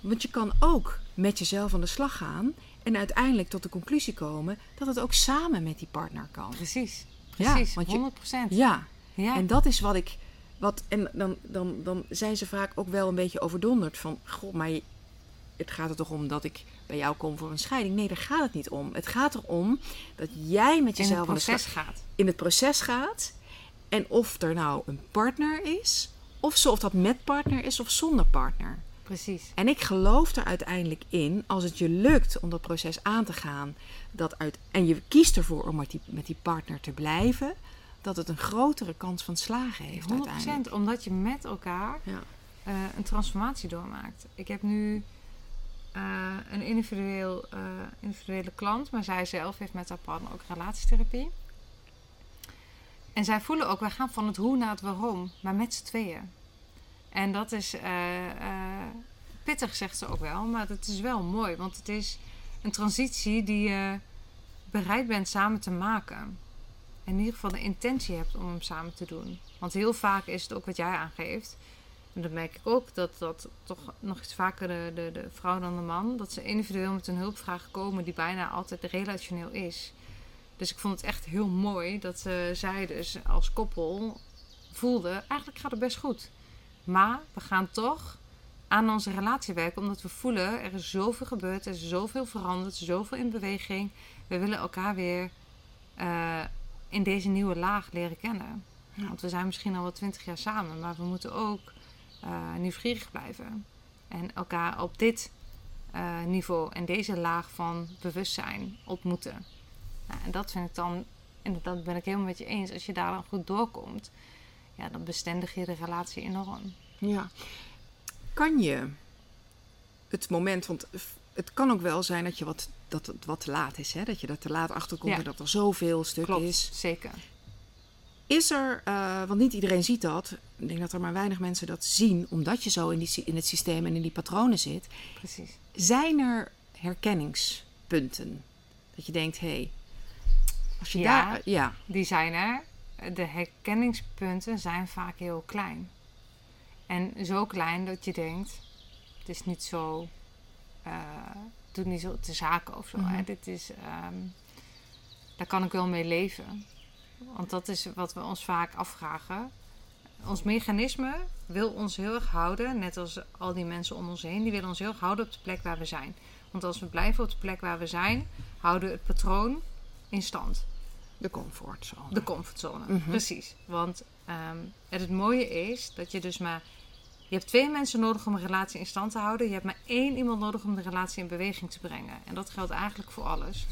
Want je kan ook met jezelf aan de slag gaan en uiteindelijk tot de conclusie komen dat het ook samen met die partner kan. Precies. Ja, Precies. want je- 100%. Ja, Ja. en dat is wat ik. Wat, en dan, dan, dan zijn ze vaak ook wel een beetje overdonderd van: Goh, maar je- het gaat er toch om dat ik bij jou kom voor een scheiding? Nee, daar gaat het niet om. Het gaat erom dat jij met in jezelf het de slag proces gaat. in het proces gaat. En of er nou een partner is, of zo, of dat met partner is of zonder partner. Precies. En ik geloof er uiteindelijk in, als het je lukt om dat proces aan te gaan, dat uit, en je kiest ervoor om met die, met die partner te blijven, dat het een grotere kans van slagen heeft 100%. uiteindelijk. Omdat je met elkaar Ja. eh, een transformatie doormaakt. Ik heb nu eh, een individueel, eh, individuele klant, maar zij zelf heeft met haar partner ook relatietherapie. En zij voelen ook, wij gaan van het hoe naar het waarom, maar met z'n tweeën. En dat is eh, pittig, zegt ze ook wel, maar het is wel mooi, want het is een transitie die je bereid bent samen te maken. In ieder geval de intentie hebt om hem samen te doen. Want heel vaak is het ook wat jij aangeeft. En dat merk ik ook, dat dat toch nog iets vaker de, de, de vrouw dan de man, dat ze individueel met een hulpvraag komen die bijna altijd relationeel is. Dus ik vond het echt heel mooi dat ze zij dus als koppel voelde, eigenlijk gaat het best goed. Maar we gaan toch aan onze relatie werken, omdat we voelen, er is zoveel gebeurd, er is zoveel veranderd, zoveel in beweging. We willen elkaar weer eh, in deze nieuwe laag leren kennen. Want we zijn misschien al wel twintig jaar samen, maar we moeten ook eh nieuwsgierig blijven. En elkaar op dit eh, niveau en deze laag van bewustzijn ontmoeten. Nou, en dat vind ik dan, en dat ben ik helemaal met je eens, als je daar dan goed doorkomt, ja, dan bestendig je de relatie enorm. Ja. Kan je het moment, want het kan ook wel zijn dat je wat, dat het wat te laat is, hè? dat je er te laat achter komt Ja. en dat er zoveel stuk Klopt, is. zeker. Is er, eh, want niet iedereen ziet dat. Ik denk dat er maar weinig mensen dat zien, omdat je zo in, die, in het systeem en in die patronen zit. Precies. Zijn er herkenningspunten? Dat je denkt, hé, hey, als je Ja. daar. Ja, Die zijn er. De herkenningspunten zijn vaak heel klein. En zo klein dat je denkt, het is niet zo, eh het doet niet zo te zaken of zo. hè. Mhm. Dit is, ehm, daar kan ik wel mee leven. Want dat is wat we ons vaak afvragen. Ons mechanisme wil ons heel erg houden, net als al die mensen om ons heen, die willen ons heel erg houden op de plek waar we zijn. Want als we blijven op de plek waar we zijn, houden we het patroon in stand. de comfortzone. De comfortzone, Mhm. precies. Want ehm, het mooie is dat je dus maar... Je hebt twee mensen nodig om een relatie in stand te houden. Je hebt maar één iemand nodig om de relatie in beweging te brengen. En dat geldt eigenlijk voor alles.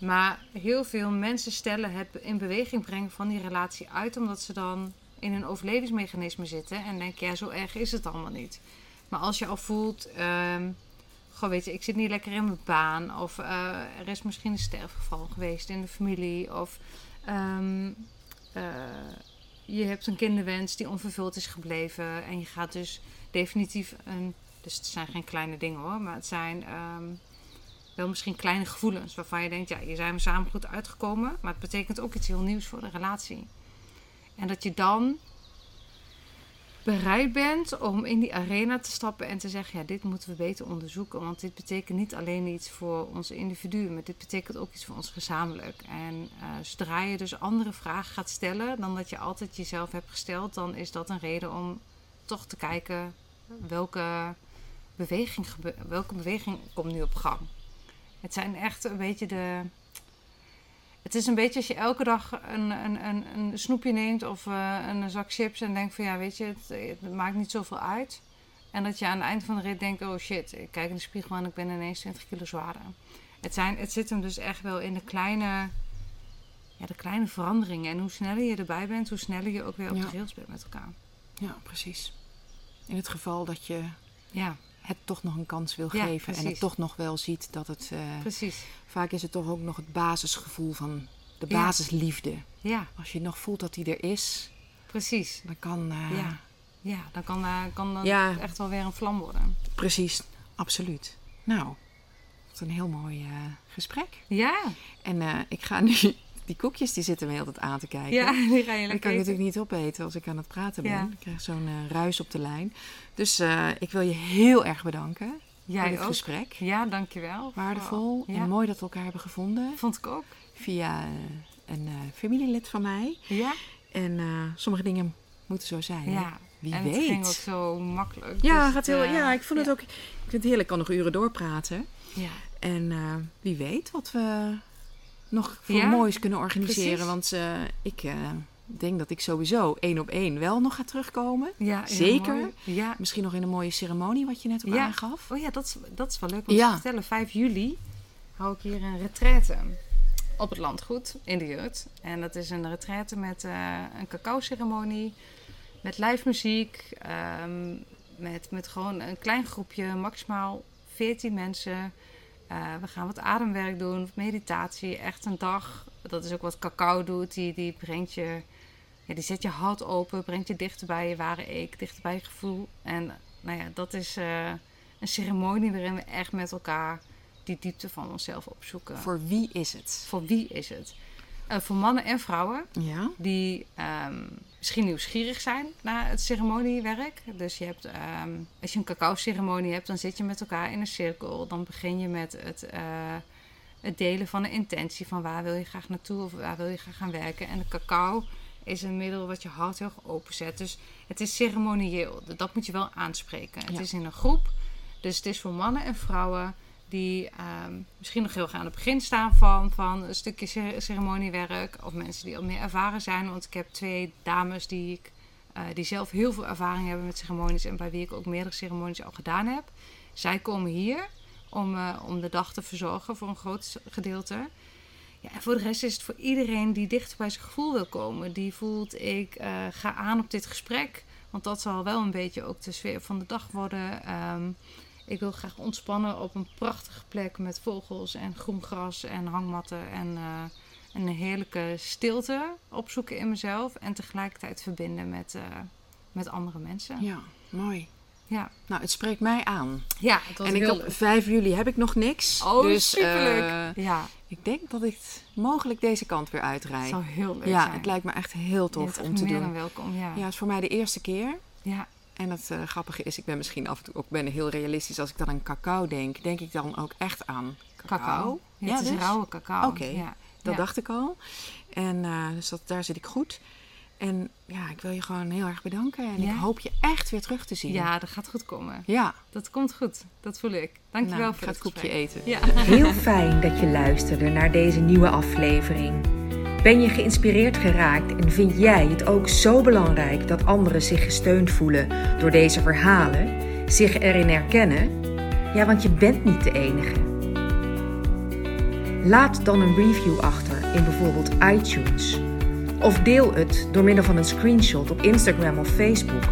Maar heel veel mensen stellen het in beweging brengen van die relatie uit... omdat ze dan in een overlevingsmechanisme zitten... en denken, ja, zo erg is het allemaal niet. Maar als je al voelt... ehm, Goh, weet je, ik zit niet lekker in mijn baan. Of eh, er is misschien een sterfgeval geweest in de familie. Of ehm, eh, je hebt een kinderwens die onvervuld is gebleven. En je gaat dus definitief een. Dus het zijn geen kleine dingen hoor. Maar het zijn ehm, wel misschien kleine gevoelens. Waarvan je denkt, ja, je zijn we samen goed uitgekomen. Maar het betekent ook iets heel nieuws voor de relatie. En dat je dan bereid bent om in die arena te stappen en te zeggen: ja, dit moeten we beter onderzoeken. Want dit betekent niet alleen iets voor onze individuen, maar dit betekent ook iets voor ons gezamenlijk. En eh, zodra je dus andere vragen gaat stellen dan dat je altijd jezelf hebt gesteld, dan is dat een reden om toch te kijken welke beweging, welke beweging komt nu op gang. Het zijn echt een beetje de. het is een beetje als je elke dag een, een, een, een snoepje neemt of eh, een zak chips en denkt van ja, weet je, het, het maakt niet zoveel uit. En dat je aan het eind van de rit denkt, oh shit, ik kijk in de spiegel en ik ben ineens 20 kilo zwaarder. Het, zijn, het zit hem dus echt wel in de kleine, ja, de kleine veranderingen. En hoe sneller je erbij bent, hoe sneller je ook weer op Ja. de rails bent met elkaar. Ja, precies. In het geval dat je Ja, het toch nog een kans wil Ja, geven en het toch nog wel ziet dat het... eh, precies. vaak is het toch ook nog het basisgevoel van de basisliefde. Ja, Als je nog voelt dat die er is, precies. dan kan... eh, Ja. Ja, dan kan, eh, kan dat Ja. echt wel weer een vlam worden. Precies, absoluut. Nou, wat een heel mooi gesprek. Ja, En ik ga nu... Die koekjes die zitten me heel tijd aan te kijken. ja die ga je kan ik eten. natuurlijk niet opeten als ik aan het praten ben. Ja. Ik krijg zo'n eh, ruis op de lijn. Dus eh, ik wil je heel erg bedanken voor Jij dit ook. gesprek. Ja, dankjewel. Waardevol en mooi dat we elkaar hebben gevonden. Vond ik ook. Via eh, een familielid van mij. Ja, En sommige dingen moeten zo zijn. hè? ja. Wie en weet. het ging ook zo makkelijk. Ja, Dus gaat heel, ja, ik vond het ja. ook. Ik vind het heerlijk. Ik kan nog uren doorpraten. Ja, En wie weet wat we nog voor Ja, moois kunnen organiseren. precies. Want eh, ik eh, denk dat ik sowieso één op één wel nog ga terugkomen. ja Zeker. Ja. Misschien nog in een mooie ceremonie, wat je net ook Ja. aangaf. Oh ja, dat is, dat is wel leuk om te vertellen. 5 juli hou ik hier een retraite op het landgoed in de Jut. En dat is een retraite met eh, een cacao-ceremonie, met live muziek, ehm, met, met gewoon een klein groepje, maximaal 14 mensen. Eh, we gaan wat ademwerk doen, meditatie, echt een dag. Dat is ook wat cacao doet, die, die brengt je, ja, die zet je hart open, brengt je dichter bij je ware ik, dichter bij je gevoel. En nou ja, dat is eh, een ceremonie waarin we echt met elkaar die diepte van onszelf opzoeken. Voor, Voor wie is het? wie is het? Eh, voor mannen en vrouwen Ja. die ehm, misschien nieuwsgierig zijn naar het ceremoniewerk. Dus je hebt, ehm, als je een cacao-ceremonie hebt, dan zit je met elkaar in een cirkel. Dan begin je met het, eh, het delen van een intentie van waar wil je graag naartoe of waar wil je graag gaan werken. En de cacao is een middel wat je hart heel erg openzet. Dus het is ceremonieel. Dat moet je wel aanspreken. Het is in een groep. Dus het is voor mannen en vrouwen die ehm, misschien nog heel graag aan het begin staan van, van een stukje ce- ceremoniewerk. Of mensen die al meer ervaren zijn. Want ik heb twee dames die, ik, eh, die zelf heel veel ervaring hebben met ceremonies. En bij wie ik ook meerdere ceremonies al gedaan heb. Zij komen hier om, eh, om de dag te verzorgen voor een groot gedeelte. Ja, en voor de rest is het voor iedereen die dichter bij zijn gevoel wil komen. Die voelt, ik eh, ga aan op dit gesprek. Want dat zal wel een beetje ook de sfeer van de dag worden. Ehm, ik wil graag ontspannen op een prachtige plek met vogels en groen gras en hangmatten. En, eh, en een heerlijke stilte opzoeken in mezelf. En tegelijkertijd verbinden met, eh, met andere mensen. Ja, mooi. Ja, Nou, het spreekt mij aan. ja het was en ik op leuk. 5 juli heb ik nog niks. Oh, dus, superleuk. eh, ja, ik denk dat ik mogelijk deze kant weer het uitrijd. zou heel leuk Ja, zijn. het lijkt me echt heel tof om te doen. welkom, ja. Ja, het is voor mij de eerste keer. ja. En het eh, grappige is, ik ben misschien af en toe ook ben heel realistisch. Als ik dan aan cacao denk, denk ik dan ook echt aan cacao. Cacao. Ja, Ja, het is dus? rauwe cacao. Oké. Ja. Dat Ja. dacht ik al. En eh, dus dat, daar zit ik goed. En ja, ik wil je gewoon heel erg bedanken. En Ja. ik hoop je echt weer terug te zien. Ja, dat gaat goed komen. Ja, Dat komt goed. Dat voel ik. Dankjewel nou, ik voor ga het het koekje eten. Ja. Heel fijn dat je luisterde naar deze nieuwe aflevering. Ben je geïnspireerd geraakt en vind jij het ook zo belangrijk dat anderen zich gesteund voelen door deze verhalen, zich erin herkennen? Ja, want je bent niet de enige. Laat dan een review achter in bijvoorbeeld iTunes. Of deel het door middel van een screenshot op Instagram of Facebook.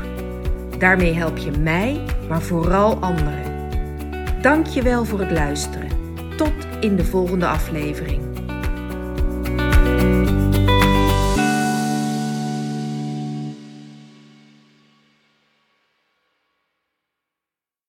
Daarmee help je mij, maar vooral anderen. Dank je wel voor het luisteren. Tot in de volgende aflevering.